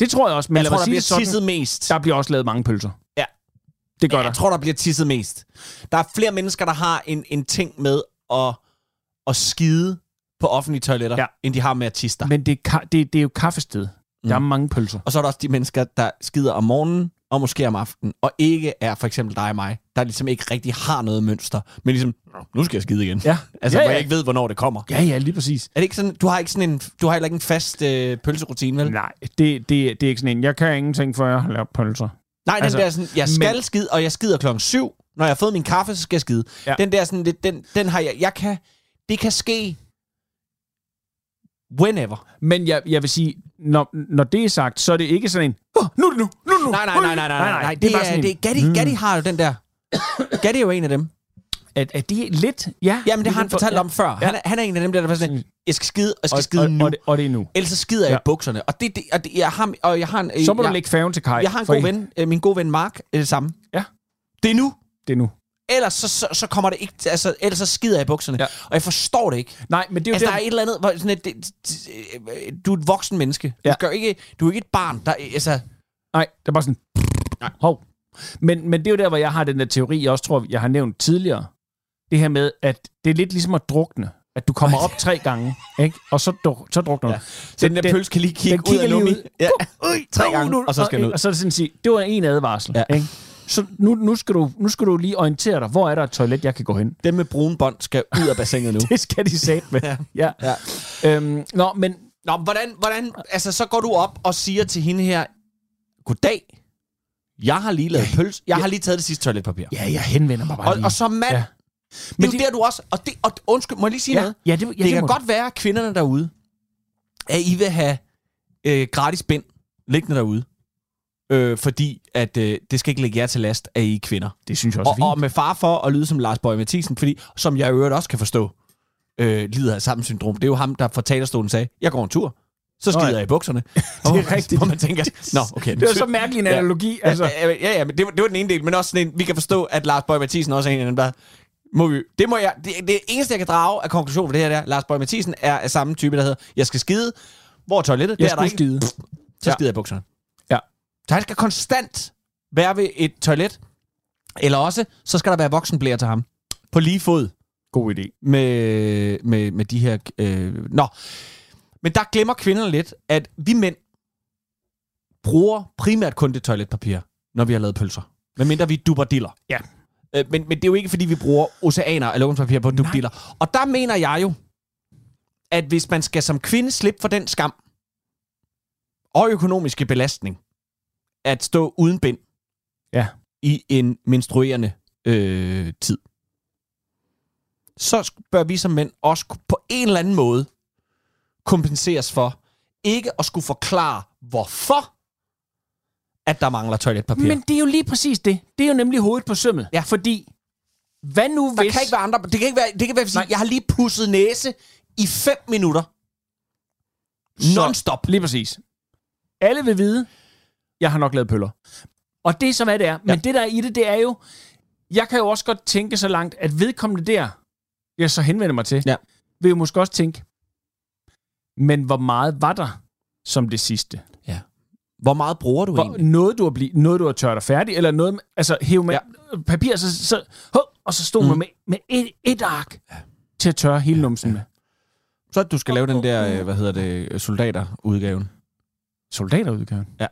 S4: det tror jeg også. Men
S3: jeg tror, der bliver
S4: sådan,
S3: tisset mest.
S4: der bliver også lavet mange pølser.
S3: Ja.
S4: Det gør
S3: jeg
S4: der.
S3: tror, der bliver tisset mest. Der er flere mennesker, der har en, en ting med at, at skide på offentlige toiletter,
S4: Ja.
S3: ja. end de har med at tisse der.
S4: Men det er, ka- det, det er jo kaffested. Mm. Der er mange pølser.
S3: Og så er der også de mennesker, der skider om morgenen og måske om aftenen, og ikke er for eksempel dig og mig, der ligesom ikke rigtig har noget mønster, men ligesom, "Nå, nu skal jeg skide igen.
S4: Ja.
S3: Altså,
S4: ja,
S3: hvor
S4: ja.
S3: jeg ikke ved, hvornår det kommer.
S4: Ja, ja, lige præcis.
S3: Er det ikke sådan, du har ikke sådan en, du har heller ikke en fast øh, pølserutine, vel?
S4: Nej, det, det, det er ikke sådan en, jeg kan ingenting, for jeg har lavet pølser.
S3: Nej, den
S4: Altså,
S3: der sådan, jeg skal
S4: men-
S3: skide, og jeg skider klokken syv. Når jeg har fået min kaffe, så skal jeg skide.
S4: Ja.
S3: Den der sådan, den, den har jeg, jeg kan, det kan ske whenever.
S4: Men jeg, jeg vil sige, når, når det er sagt, så er det ikke sådan en, oh, nu er det nu, nu er det nu.
S3: Nej, nej, nej, nej, nej, nej, nej. Det,
S4: bare
S3: er,
S4: sådan en,
S3: det er, Gatti,
S4: mm.
S3: Gatti har jo den der. Gatti er jo en af dem.
S4: At, at det er lidt, ja.
S3: Jamen, det har han
S4: for-
S3: fortalt
S4: ja.
S3: om før. Han, er, han er en af dem, der, der er sådan, jeg skal skide, og jeg skal
S4: og,
S3: skide
S4: og,
S3: nu.
S4: og, det, og det er nu.
S3: Ellers så skider jeg
S4: Ja.
S3: i bukserne. Og, det, det, og, det, jeg har, og jeg har en,
S4: Så må
S3: jeg,
S4: du lægge færgen til kaj.
S3: jeg har en god
S4: I-
S3: ven, øh, min gode ven Mark, er det samme.
S4: Ja.
S3: Det er nu.
S4: Det er nu.
S3: Ellers så, så, så kommer det ikke, altså, ellers så skider jeg i bukserne.
S4: Ja.
S3: Og jeg forstår det ikke.
S4: Nej, men det er jo
S3: Altså,
S4: der,
S3: der er et eller andet, hvor sådan et, det, det, du er et voksen menneske.
S4: Ja.
S3: Du, gør ikke, du er ikke et barn. Der, altså,
S4: Nej, det er bare sådan...
S3: Nej.
S4: Hov. Men, men det er jo der, hvor jeg har den der teori, jeg også tror, jeg har nævnt tidligere. Det her med, at det er lidt ligesom at drukne. At du kommer op tre gange, ikke? og så, du, så drukner du.
S3: Ja. så den, der pølse kan lige kigge
S4: den
S3: ud af
S4: ud.
S3: Ja.
S4: Øj,
S3: Tre gange, og så skal den ud.
S4: Og så er det sådan at sige, det var en advarsel.
S3: Ja.
S4: Ikke? Så nu, nu, skal du, nu skal du lige orientere dig, hvor er der et toilet, jeg kan gå hen?
S3: Dem med brune bånd skal ud af bassinet nu.
S4: Det skal de sætte med.
S3: Ja.
S4: ja.
S3: Ja.
S4: Øhm, nå, men
S3: Nå, hvordan, hvordan, altså så går du op og siger til hende her, goddag, jeg har lige lavet pølse, jeg har lige taget det sidste toiletpapir.
S4: ja, jeg henvender mig bare
S3: Og,
S4: lige.
S3: og som mand,
S4: Ja.
S3: ja.
S4: Men
S3: det er
S4: det-
S3: jo der, du også... Og, det, og undskyld, må jeg lige sige
S4: ja,
S3: noget?
S4: ja, det, ja,
S3: det, det kan
S4: du.
S3: godt være, at kvinderne derude, at I vil have øh, gratis bind liggende derude. Øh, fordi at øh, det skal ikke lægge jer til last, at I er kvinder.
S4: Det synes jeg også
S3: Og,
S4: fint.
S3: og med far for at lyde som Lars Bøge Mathisen, fordi, som jeg i øvrigt også kan forstå, øh, lider af samme syndrom. Det er jo ham, der fra talerstolen sagde, jeg går en tur, så
S4: Nå,
S3: skider
S4: ja.
S3: jeg i bukserne.
S4: Det er rigtigt.
S3: Hvor man tænker, nå, okay.
S4: Det er så mærkelig en analogi.
S3: Ja,
S4: Altså.
S3: ja, ja, ja, men det, var- det var den ene del, men også sådan en, vi kan forstå, at Lars Bøge Mathisen også er en af dem, der... Må vi, det, må jeg, det, det eneste, jeg kan drage af konklusion for det her, der, Lars Bøge Mathisen er af samme type, der hedder, jeg skal skide. Hvor er toilettet?
S4: Jeg
S3: det er der ikke.
S4: skide.
S3: Så
S4: Ja.
S3: skider jeg i bukserne. Så han skal konstant være ved et toilet. Eller også, så skal der være voksenblære til ham. På lige fod
S4: God idé.
S3: med, med, med de her... Øh, nå. Men der glemmer kvinderne lidt, at vi mænd bruger primært kun det toiletpapir, når vi har lavet pølser. Medmindre vi duber diller.
S4: Ja.
S3: Øh, men, men det er jo ikke, fordi vi bruger oceaner af lovenspapir på at dubbe diller. Og der mener jeg jo, at hvis man skal som kvinde slippe for den skam og økonomiske belastning, at stå uden bind
S4: Ja.
S3: i en menstruerende øh, tid, så bør vi som mænd også på en eller anden måde kompenseres for ikke at skulle forklare, hvorfor at der mangler toiletpapir.
S4: Men det er jo lige præcis det. Det er jo nemlig hovedet på sømmet.
S3: Ja.
S4: Fordi, hvad nu
S3: der
S4: hvis...
S3: kan ikke være andre... Det kan ikke være, det kan være, sige, jeg har lige pusset næse i 5 minutter. Non-stop.
S4: Lige præcis. Alle vil vide, jeg har nok lavet pøller. Og det er så, hvad det er. Men
S3: Ja.
S4: det, der er i det, det er jo, jeg kan jo også godt tænke så langt, at vedkommende der, jeg så henvender mig til,
S3: Ja.
S4: vil jo måske også tænke, men hvor meget var der som det sidste?
S3: Hvor meget bruger du
S4: Hvor,
S3: egentlig?
S4: noget, du har blivet, noget, du har tørt dig færdig, eller noget, altså hæve med ja. papir, så, så, hov, og så stod mm. man med, med et, et ark ja. til at tørre hele numsen ja. med.
S3: Så du skal lave den der, øh, hvad hedder det, soldaterudgaven.
S4: Soldaterudgaven?
S3: Ja.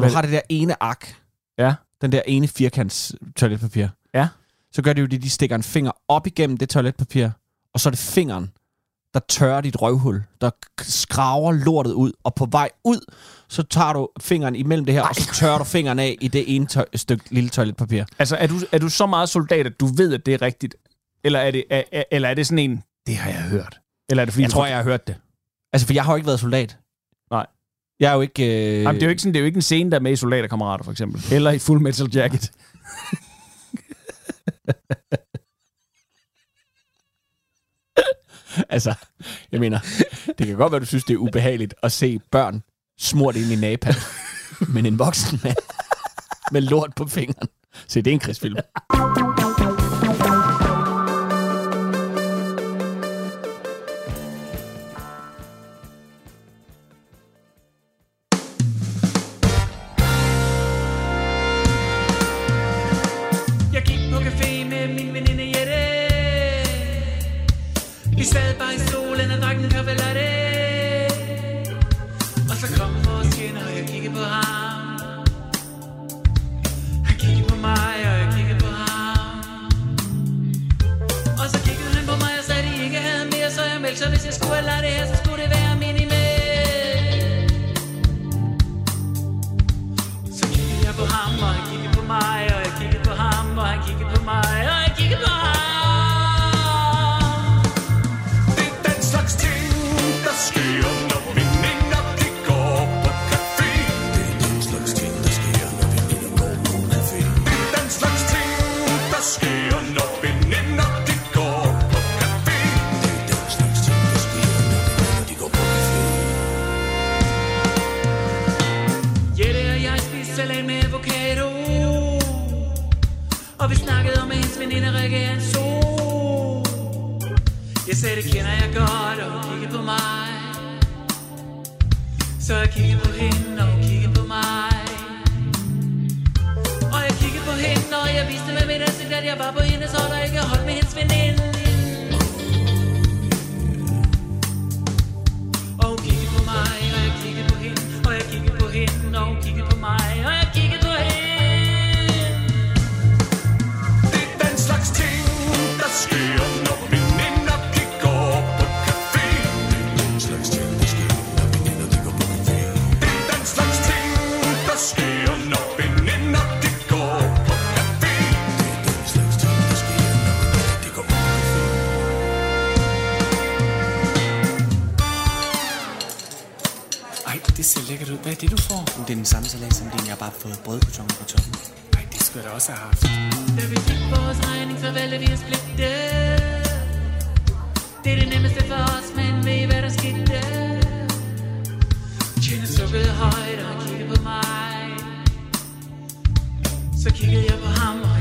S3: Når
S4: Hvad-
S3: du har det der ene ark,
S4: Ja.
S3: den der ene firkants toiletpapir,
S4: Ja.
S3: så gør det jo det, de stikker en finger op igennem det toiletpapir, og så er det fingeren, der tørrer dit røvhul, der skraver lortet ud, og på vej ud, så tager du fingeren imellem det her, Ej. og så tørrer du fingeren af i det ene tøj- stykke lille toiletpapir.
S4: Altså, er du, er du så meget soldat, at du ved, at det er rigtigt? Eller er det, er, er- eller er det sådan en, det har jeg hørt? Eller er det fordi,
S3: Jeg
S4: du-
S3: tror, jeg har hørt det. Altså, for jeg har jo ikke været soldat. Jeg er jo ikke... Øh...
S4: Jamen, det, er jo ikke sådan, det er jo ikke en scene, der er med i Soldaterkammerater, for eksempel. Eller i Full Metal Jacket.
S3: Altså, jeg mener, det kan godt være, du synes, det er ubehageligt at se børn smurt ind i napalm, men en voksen mand med lort på fingeren. Se, det er en krigsfilm.
S6: Vi sad
S9: lækkert ud. Hvad er det, du får? Det er den samme salat som din. Jeg har bare fået brødkutonger på toppen. Ej, det skulle jeg da også have haft.
S6: Da vi fik vores regning, så valgte vi at splitte Det er det nemmeste for os, men ved I, hvad der skete? Tjener sukkede højt, og kiggede på mig Så kiggede jeg på ham, og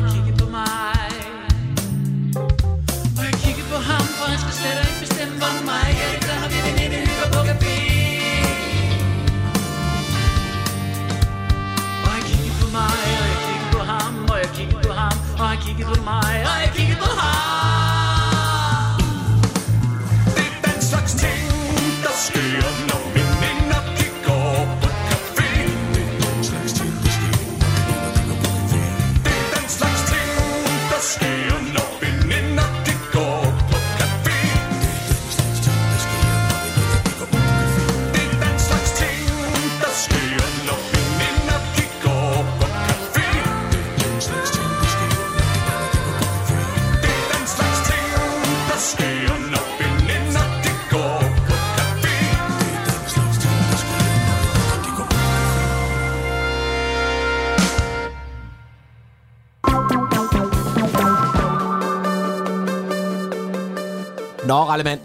S3: Nå, Rallemand.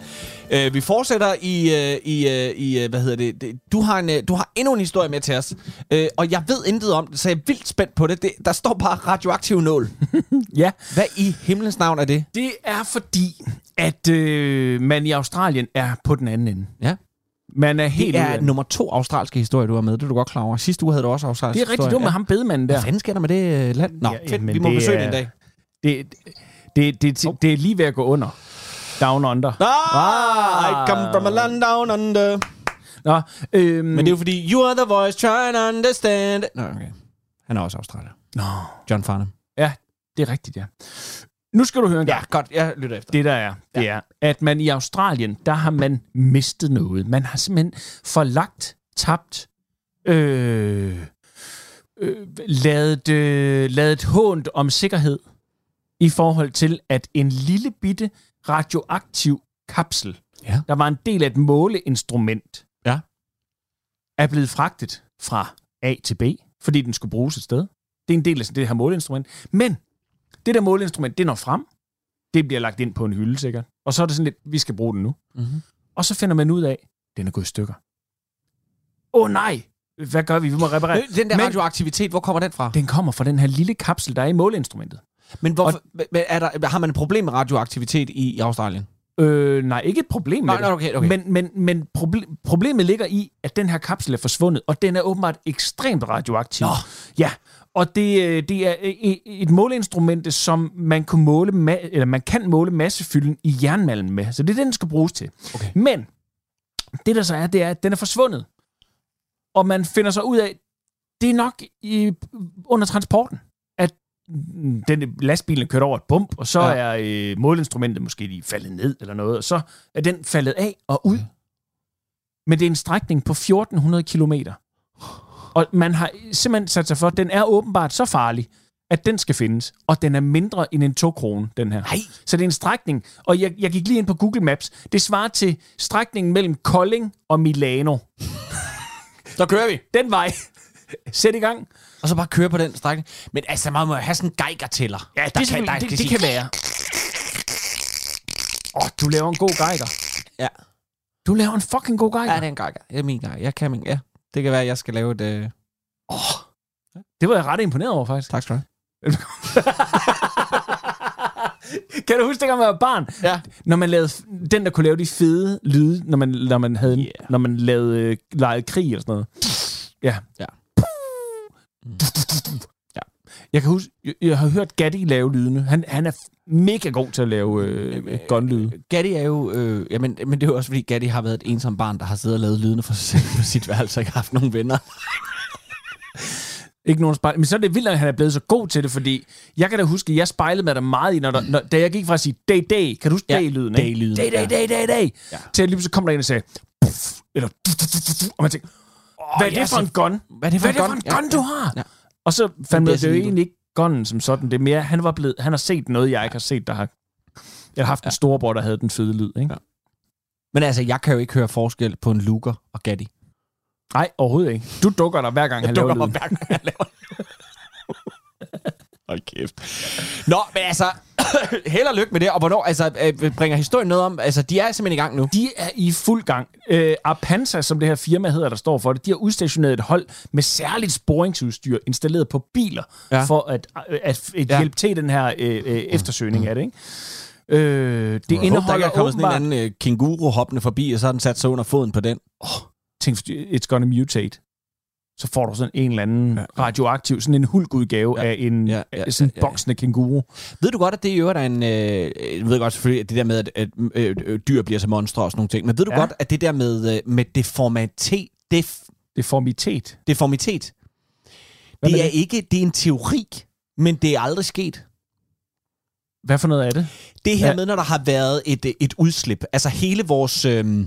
S3: Øh, vi fortsætter i, øh, i, øh, i øh, hvad hedder det, du, har en, øh, du har endnu en historie med til os, øh, og jeg ved intet om det, så jeg er vildt spændt på det. det der står bare radioaktiv nål.
S4: Ja,
S3: Hvad i himlens navn er det?
S4: det er fordi, at øh, man i Australien er på den anden ende.
S3: Ja.
S4: Man er helt
S3: Det
S4: ude
S3: er
S4: den.
S3: nummer to australske historie, du har med. Det er du godt klar over. Sidste uge havde du også australsk
S4: Det er rigtigt, var med ham bedemanden der.
S3: Hvad fanden sker der med det øh, land? Nå,
S4: Ja,
S3: ja, fedt. Vi må besøge
S4: er-
S3: det en dag.
S4: Det, det, det, det, det er lige ved at gå under. Down under.
S3: Ah, I come from a land down under.
S4: Nå, øhm,
S3: Men det er jo fordi, you are the voice, try to understand. Nå, okay. Han er også australier.
S4: Nå,
S3: John Farnham.
S4: ja, det er rigtigt, ja. Nu skal du høre en gang.
S3: Ja, godt. Jeg lytter efter.
S4: Det der er, det er, at man i Australien, der har man mistet noget. Man har simpelthen forlagt, tabt, øh, øh, lavet, øh, lavet hånd om sikkerhed i forhold til, at en lille bitte radioaktiv kapsel,
S3: Ja.
S4: der var en del af et måleinstrument,
S3: Ja.
S4: er blevet fragtet fra A til B, fordi den skulle bruges et sted. Det er en del af det her måleinstrument. Men det der måleinstrument, det når frem. Det bliver lagt ind på en hylde sikkert. Og så er det sådan lidt, vi skal bruge den nu.
S3: Mhm.
S4: Og så finder man ud af, den er gået i stykker. Åh oh, nej! Hvad gør vi? Vi må reparere.
S3: Den der
S4: Men-
S3: radioaktivitet, hvor kommer den fra?
S4: Den kommer fra den her lille kapsel, der er i måleinstrumentet.
S3: Men hvorfor, men er der, har man et problem med radioaktivitet i, i Australien?
S4: Øh, nej, ikke et problem med
S3: Nej, nej, okay, okay.
S4: Men, men, men proble- problemet ligger i, at den her kapsel er forsvundet, og den er åbenbart ekstremt radioaktiv.
S3: Nå.
S4: Ja, og det, øh, det er et måleinstrument, som man, kunne måle ma- eller man kan måle massefylden i jernmalm med. Så det er det, den skal bruges til.
S3: Okay.
S4: Men det der så er, det er, at den er forsvundet. Og man finder så ud af, det er nok i, under transporten, den lastbilen kørt over et bump, og så
S3: Ja.
S4: er øh, måleinstrumentet måske lige faldet ned eller noget, og så er den faldet af og ud. Men det er en strækning på 1400 kilometer. Og man har simpelthen sat sig for, at den er åbenbart så farlig, at den skal findes. Og den er mindre end en 2 krone, den her.
S3: Nej.
S4: Så det er en strækning. Og jeg, jeg gik lige ind på Google Maps. Det svarer til strækningen mellem Kolding og Milano.
S3: Så kører vi.
S4: Den vej. Sæt i gang.
S3: Og så bare køre på den strækning. Men altså, man må have sådan en geiger-tæller.
S4: Ja, det,
S3: der
S4: kan,
S3: der
S4: det, det,
S3: sige-
S4: kan være. Åh, oh, du laver en god geiger.
S3: Ja.
S4: Du laver en fucking god geiger.
S3: Ja, det er en geiger. Det er min geiger. Jeg kan min, ja. Det kan være, at jeg skal lave et... Øh...
S4: Det var jeg ret imponeret over, faktisk.
S3: Tak skal du have.
S4: Kan du huske, dengang man var barn?
S3: Ja.
S4: Når man lavede, den, der kunne lave de fede lyde, når man, når man, havde,
S3: Yeah.
S4: når man lavede øh, legede krig eller sådan noget. Ja.
S3: Ja.
S4: Ja. Jeg kan huske, jeg, jeg har hørt Gatti lave lydene. Han, han er mega god til at lave øh, gunlyde.
S3: Gatti er jo... Øh, ja, men, men det er jo også, fordi Gatti har været et ensomt barn, der har siddet og lavet lydene for sig selv på sit værelse og ikke haft nogen venner.
S4: Ikke nogen spejl. Men så er det vildt, at han er blevet så god til det, fordi jeg kan da huske, at jeg spejlede med dig meget i, når der, når, da jeg gik fra at sige day, day. Kan du huske
S3: Ja,
S4: day-lyden? ikke?
S3: day-lyden,
S4: Day, day, day, day, day.
S3: Ja.
S4: Til at lige så kom der en og sagde, puff, eller og man tænkte, hvad er
S3: ja,
S4: det for en gun?
S3: Hvad er det for
S4: Hvad
S3: en gun?
S4: gun,
S3: Ja,
S4: du
S3: ja,
S4: har?
S3: ja.
S4: Og så fandt man, det er jo egentlig ikke gunnen som sådan. Det er mere, han var blevet, han har set noget, jeg ikke har set, der har... Jeg har haft en storebror, der havde den fede lyd, ikke?
S3: Ja. Men altså, jeg kan jo ikke høre forskel på en Luger og Gatti.
S4: Nej, overhovedet ikke. Du dukker dig hver gang, han laver lyden.
S3: hver gang, jeg laver Hold kæft. Nå, men altså, held og lykke med det. Og hvornår, altså, øh, bringer historien noget om, altså, de er simpelthen i gang nu.
S4: De er i fuld gang. Øh, Apanza, som det her firma hedder, der står for det, de har udstationeret et hold med særligt sporingsudstyr installeret på biler,
S3: Ja.
S4: for at, at, at, at
S3: Ja.
S4: hjælpe til den her øh, øh, eftersøgning af det. Ikke? Øh, det
S3: Jeg håber, der
S4: indeholder
S3: er kommet sådan en
S4: åbenbart...
S3: anden øh, kænguru hoppende forbi, og så har den sat sig under foden på den.
S4: Tænk, it's gonna mutate. Så får du sådan en eller anden radioaktiv, sådan en hulkudgave
S3: Ja.
S4: af en
S3: Ja,
S4: ja, sådan
S3: ja, ja.
S4: boksende kænguru.
S3: Ved du godt, at det i øvrigt er en... Øh, jeg ved godt selvfølgelig, at det der med, at, at øh, øh, dyr bliver til monstre og sådan nogle ting, men ved du
S4: Ja.
S3: godt, at det der med, øh, med deformitet, def,
S4: Deformitet.
S3: deformitet,
S4: Hvad
S3: det er ikke, det er en teori, men det er aldrig sket.
S4: Hvad for noget er det?
S3: Det her
S4: Ja.
S3: med, når der har været et, et udslip, altså hele vores, øh,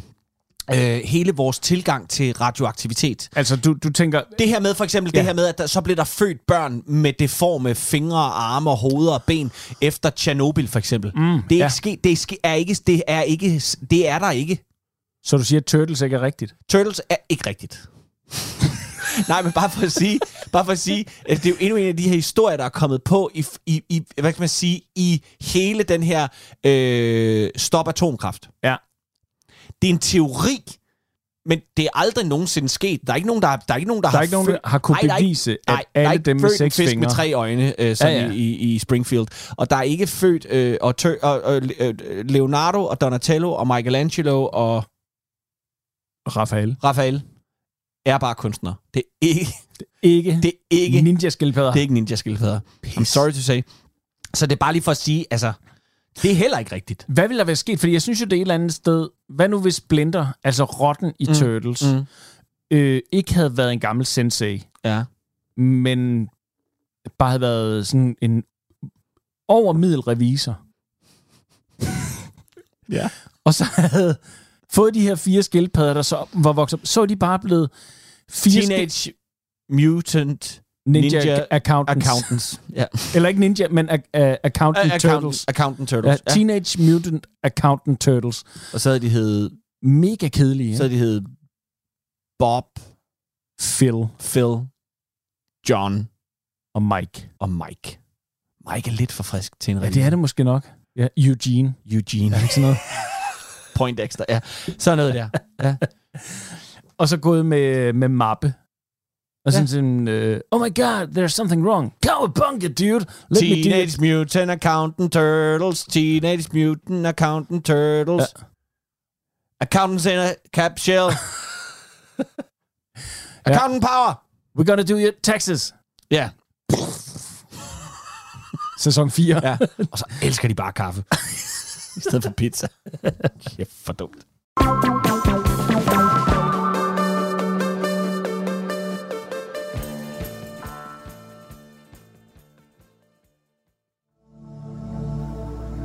S3: øh, hele vores tilgang til radioaktivitet.
S4: Altså, du, du tænker...
S3: Det her med for eksempel, ja. Det her med, at der, så blev der født børn med deforme fingre, arme, og hoveder og ben efter Tjernobyl for eksempel.
S4: Mm,
S3: det er
S4: ja.
S3: ikke sket, det er, ske, er ikke, det er ikke, det er der ikke.
S4: Så du siger, at Turtles ikke er rigtigt?
S3: Turtles er ikke rigtigt. Nej, men bare for at sige, bare for at sige, det er jo endnu en af de her historier, der er kommet på i, i, i hvad kan man sige, i hele den her øh, stop atomkraft.
S4: Ja.
S3: Det er en teori, men det er aldrig nogensinde sket. Der er ikke nogen, der, der, er ikke nogen, der,
S4: Der er
S3: har
S4: ikke nogen, der har kunne
S3: Nej, er
S4: bevise, at
S3: nej, er
S4: alle dem med seks
S3: fisk
S4: fingre-
S3: med tre øjne, øh, sådan
S4: Ja,
S3: ja. I, i Springfield. Og der er ikke født øh, og, tør, og, øh, Leonardo og Donatello og Michelangelo og
S4: Rafael.
S3: Raphael er bare kunstnere. Det er ikke,
S4: Ikke,
S3: det er ikke,
S4: ninja-skildpadder.
S3: det er ikke ninja-skildpadder. I'm sorry to say. Så det er bare lige for at sige, altså, det er heller ikke rigtigt.
S4: Hvad ville der være sket? Fordi jeg synes jo, det er et eller andet sted... Hvad nu hvis Splinter, altså rotten i mm. Turtles,
S3: Mm.
S4: øh, ikke havde været en gammel sensei,
S3: Ja.
S4: men bare havde været sådan en overmiddel revisor.
S3: Ja.
S4: Og så havde fået de her fire skildpadder, der så var vokset op, så er de bare blevet fire
S3: Teenage Mutant
S4: ninja,
S3: Ninja
S4: accountants.
S3: Accountants. Ja.
S4: Eller ikke ninja, men a- a- accountant
S3: Accountant,
S4: turtles.
S3: accountant Turtles. Ja,
S4: Teenage Mutant Accountant Turtles.
S3: Og så havde de hed,
S4: Mega kedelige.
S3: så havde de hed Bob,
S4: Phil
S3: Phil, John
S4: og Mike.
S3: og Mike. Mike er lidt for frisk til en
S4: Ja, det er det måske nok. Ja, Eugene.
S3: Eugene.
S4: Er det ikke sådan noget?
S3: Point extra, ja. Sådan noget der. Ja.
S4: Og så gået med, med mappe. Og sådan sådan, uh, oh my god, there's something wrong. Cowabunga, dude. Let me.
S3: Teenage Mutant Accountant Turtles. Teenage Mutant Accountant Turtles. Ja. Accountants in a capsule. Accountant power.
S4: We're gonna do your taxes.
S3: Ja.
S4: Sæson 4.
S3: ja. Og så elsker de bare kaffe. I stedet for pizza. Kæft, for dumt.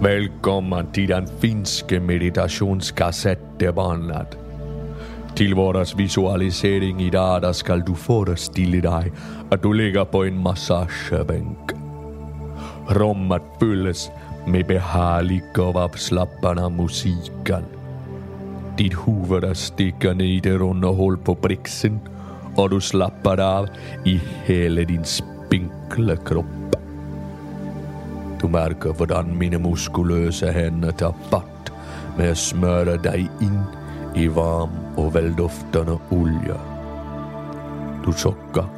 S10: Velkommen til den finske meditationskassettebandet. Til våras visualisering i dag, der skal du forestille dig at du ligger på en massagebænk. Rummet fyldes med behaglig og afslappende musikken. Dit huvud stikker ned i det runde hul på briksen, og du slapper af i hele din spinkle kropp. Du mærker, hvordan mine muskuløse hænder tager fatt med at smøre dig in i varm og velduftende olja. Du chockar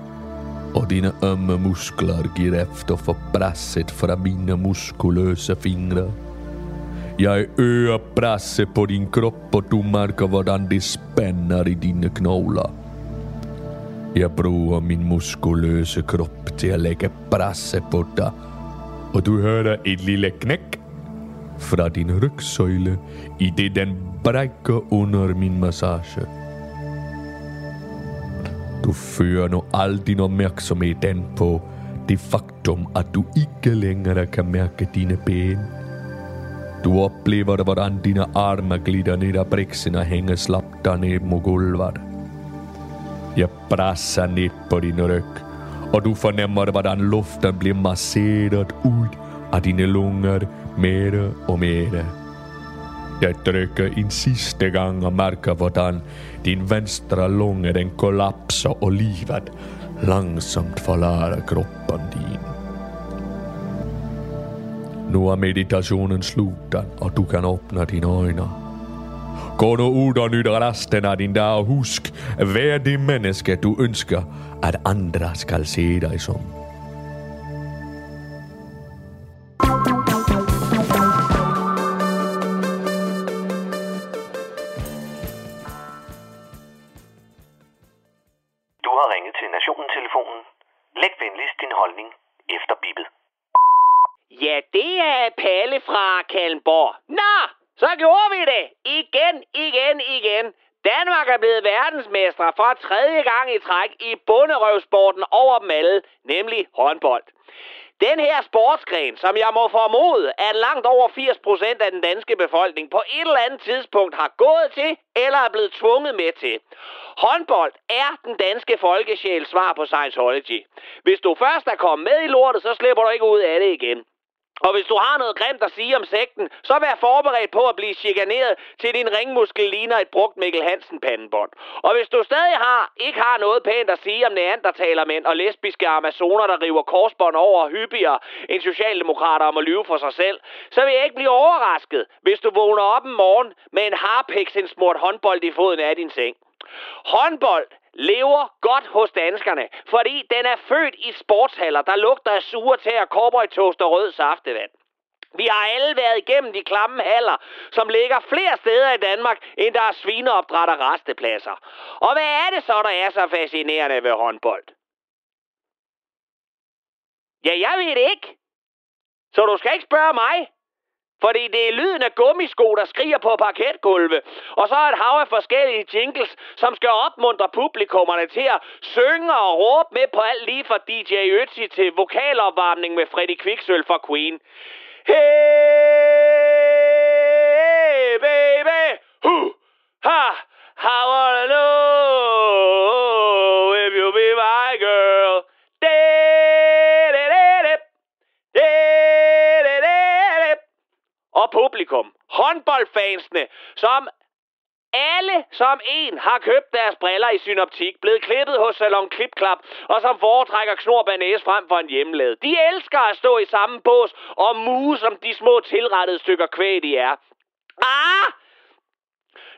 S10: og dine ømme muskler giver efter for presset fra mine muskuløse fingre. Jeg øger presset på din krop, og du mærker, hvordan det spænder i dine knogler. Jeg bruger min muskuløse kropp til at lægge presset på dig og du hører ett lille knæk från din rygsøjle i det den brækker under min massage. Du fører nu al din opmærksomhed den på det faktum, at du ikke længere kan mærke dine ben. Du oplever, hvordan dine arme glider ned ad briksen og hænger slapt ned mod gulvet. Jeg presser ned på din ryg, og du fornemmer, hvordan luften bliver masseret ud af dine lunger mere og mere. Jeg trykker en sidste gang og mærker, hvordan din venstre lunge den kollapser og livet langsomt forlader kroppen din. Nu er meditationen slutet, og du kan åbne dine øjne. Gå nu ud og nyt resten af din dag og husk, vær det menneske, du ønsker, at andre skal se dig som.
S11: For tredje gang i træk i bunderøvsporten over dem alle, nemlig håndbold. Den her sportsgren, som jeg må formode, at langt over 80% af den danske befolkning på et eller andet tidspunkt har gået til eller er blevet tvunget med til. Håndbold er den danske folkesjæls svar på Scientology. Hvis du først er kommet med i lortet, så slipper du ikke ud af det igen. Og hvis du har noget grimt at sige om sekten, så vær forberedt på at blive chikaneret til din ringmuskel ligner et brugt Mikkel Hansen pandebånd. Og hvis du stadig har, ikke har noget pænt at sige om neandertalermænd og lesbiske amazoner, der river korsbånd over hyppigere end socialdemokrater om at lyve for sig selv, så vil jeg ikke blive overrasket, hvis du vågner op en morgen med en harpiks en smurt håndbold i foden af din seng. Håndbold lever godt hos danskerne, fordi den er født i sportshaller, der lugter af sure tæer, cowboytoast og rød saftevand. Vi har alle været igennem de klamme haller, som ligger flere steder i Danmark, end der er svineopdræt og restepladser. Og hvad er det så, der er så fascinerende ved håndbold? Ja, jeg ved det ikke. Så du skal ikke spørge mig. Fordi det er lyden af gummisko, der skriger på parketgulve. Og så et hav af forskellige jingles, som skal opmuntre publikummerne til at synge og råbe med på alt lige fra DJ Ötzi til vokalopvarmning med Freddy Kviksøl fra Queen. Hey, baby, hu, ha, I wanna know if you'll be my girl. Publikum, håndboldfansene, som alle som en har købt deres briller i synoptik, blevet klippet hos Salon Klipklap, og som foretrækker knor frem for en hjemmelavet. De elsker at stå i samme bås og mue som de små tilrettede stykker kvæg, de er. Ah!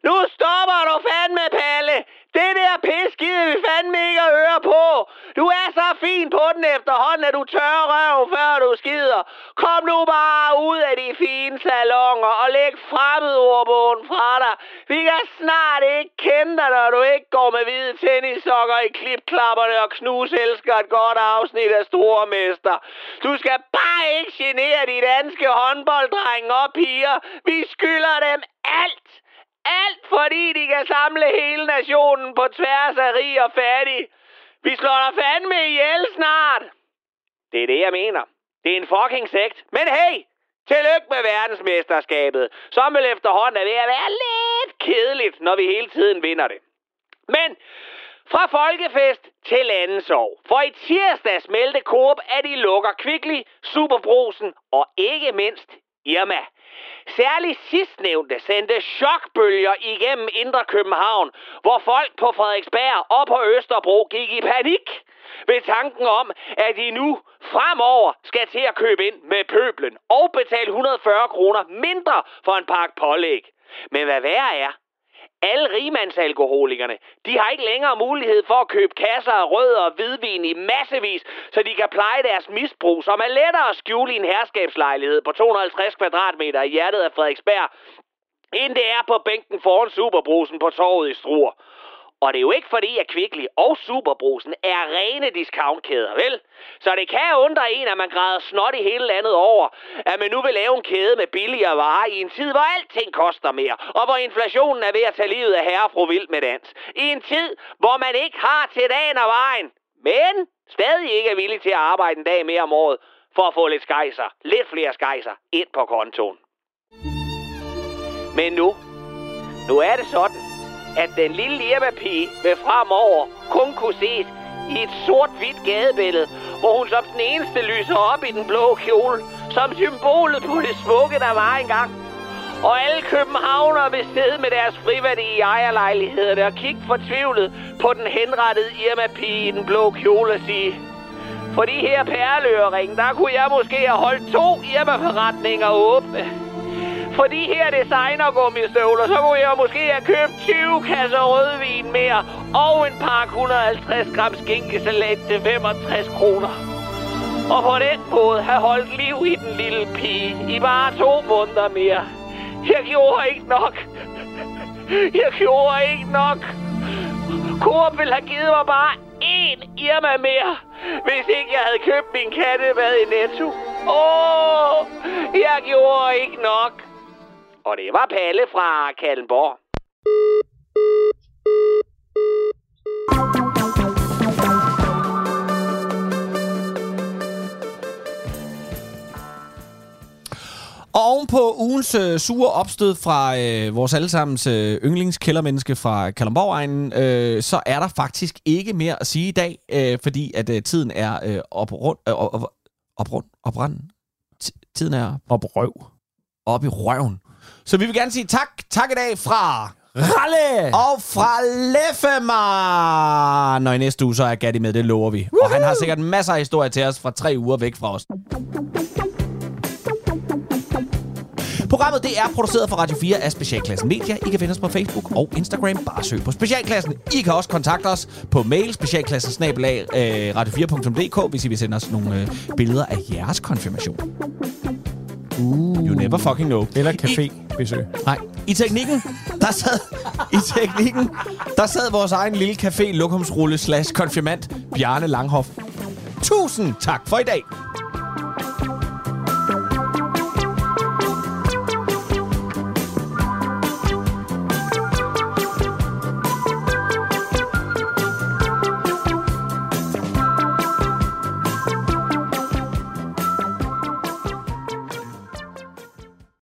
S11: Nu stopper du fandme, Palle! Det der pis gider vi fandme ikke at høre på! Du er så fin på den efterhånden, at du tør røv, før du skider. Kom nu bare ud af de fine salonger og læg fremmedordbogen fra dig. Vi kan snart ikke kende dig, når du ikke går med hvide tennissokker i klipklapperne og knus elsker et godt afsnit af Stormester. Du skal bare ikke genere de danske håndbolddrenge og piger. Vi skylder dem alt. Alt fordi de kan samle hele nationen på tværs af rig og fattig. Vi slår dig fandme ihjel snart. Det er det, jeg mener. Det er en fucking sekt. Men hey, tillykke med verdensmesterskabet, som vel efterhånden er ved at være lidt kedeligt, når vi hele tiden vinder det. Men fra folkefest til landesorg. For i tirsdags meldte Coop, at de lukker Kvickly, Superbrusen og ikke mindst Irma. Særligt sidstnævnte sendte chokbølger igennem Indre København, hvor folk på Frederiksberg og på Østerbro gik i panik ved tanken om, at de nu fremover skal til at købe ind med pøblen og betale 140 kroner mindre for en pakke pålæg. Men hvad værre er, alle rigmandsalkoholikerne, de har ikke længere mulighed for at købe kasser af rød og hvidvin i massevis, så de kan pleje deres misbrug, som er lettere at skjule i en herskabslejlighed på 250 kvadratmeter i hjertet af Frederiksberg, end det er på bænken foran Superbrusen på torvet i Struer. Og det er jo ikke fordi, at Kvickly og Superbrusen er rene discountkæder, vel? Så det kan undre en, at man græder snot i hele landet over, at man nu vil lave en kæde med billigere varer i en tid, hvor alting koster mere, og hvor inflationen er ved at tage livet af herre og fru Vild med dans. I en tid, hvor man ikke har til dagen og vejen, men stadig ikke er villig til at arbejde en dag mere om året, for at få lidt skejser, lidt flere skejser, ind på kontoen. Men nu, nu er det sådan, at den lille Irma-pige vil fremover kun kunne ses i et sort-hvidt gadebillede, hvor hun som den eneste lyser op i den blå kjole, som symbolet på det smukke, der var engang. Og alle københavnere vil sidde med deres friværdi i ejerlejlighederne og kigge fortvivlet på den henrettede Irma-pige i den blå kjole og sige, for de her perleøring, der kunne jeg måske have holdt to Irma-forretninger åbne. For de her designergummistøvler, så kunne jeg måske have købt 20 kasser rødvin mere og en pakke 150 gram skinkesalat til 65 kroner. Og på den måde have holdt liv i den lille pige i bare to måneder mere. Jeg gjorde ikke nok. Jeg gjorde ikke nok. Coop ville have givet mig bare én Irma mere, hvis ikke jeg havde købt min kattebad i Netto. Åh, jeg gjorde ikke nok. Og det var Palle fra Kallenborg.
S3: Og oven på ugens øh, sure opstød fra øh, vores allesammens øh, yndlingskældermenneske fra Kalundborg øh, så er der faktisk ikke mere at sige i dag, øh, fordi at øh, tiden er øh, oprund, øh, op, oprund, opranden. T- tiden er
S4: Op røv.
S3: op i røven. Så vi vil gerne sige tak. Tak i dag fra
S4: Ralle!
S3: og fra Leffemar. Når i næste uge, så er Gatti med, det lover vi. Og han har sikkert masser af historier til os fra tre uger væk fra os. Programmet det er produceret for Radio 4 af Specialklassen Media. I kan finde os på Facebook og Instagram. Bare søg på Specialklassen. I kan også kontakte os på mail specialklassen radio4.dk, hvis I vil sende os nogle øh, billeder af jeres konfirmation. Uh. You never fucking know.
S4: Eller
S3: I-
S4: cafébesøg.
S3: Nej, i teknikken, der sad, i teknikken, der sad vores egen lille café lokumsrulle slash konfirmand, Bjarne Langhoff. Tusind tak for i dag.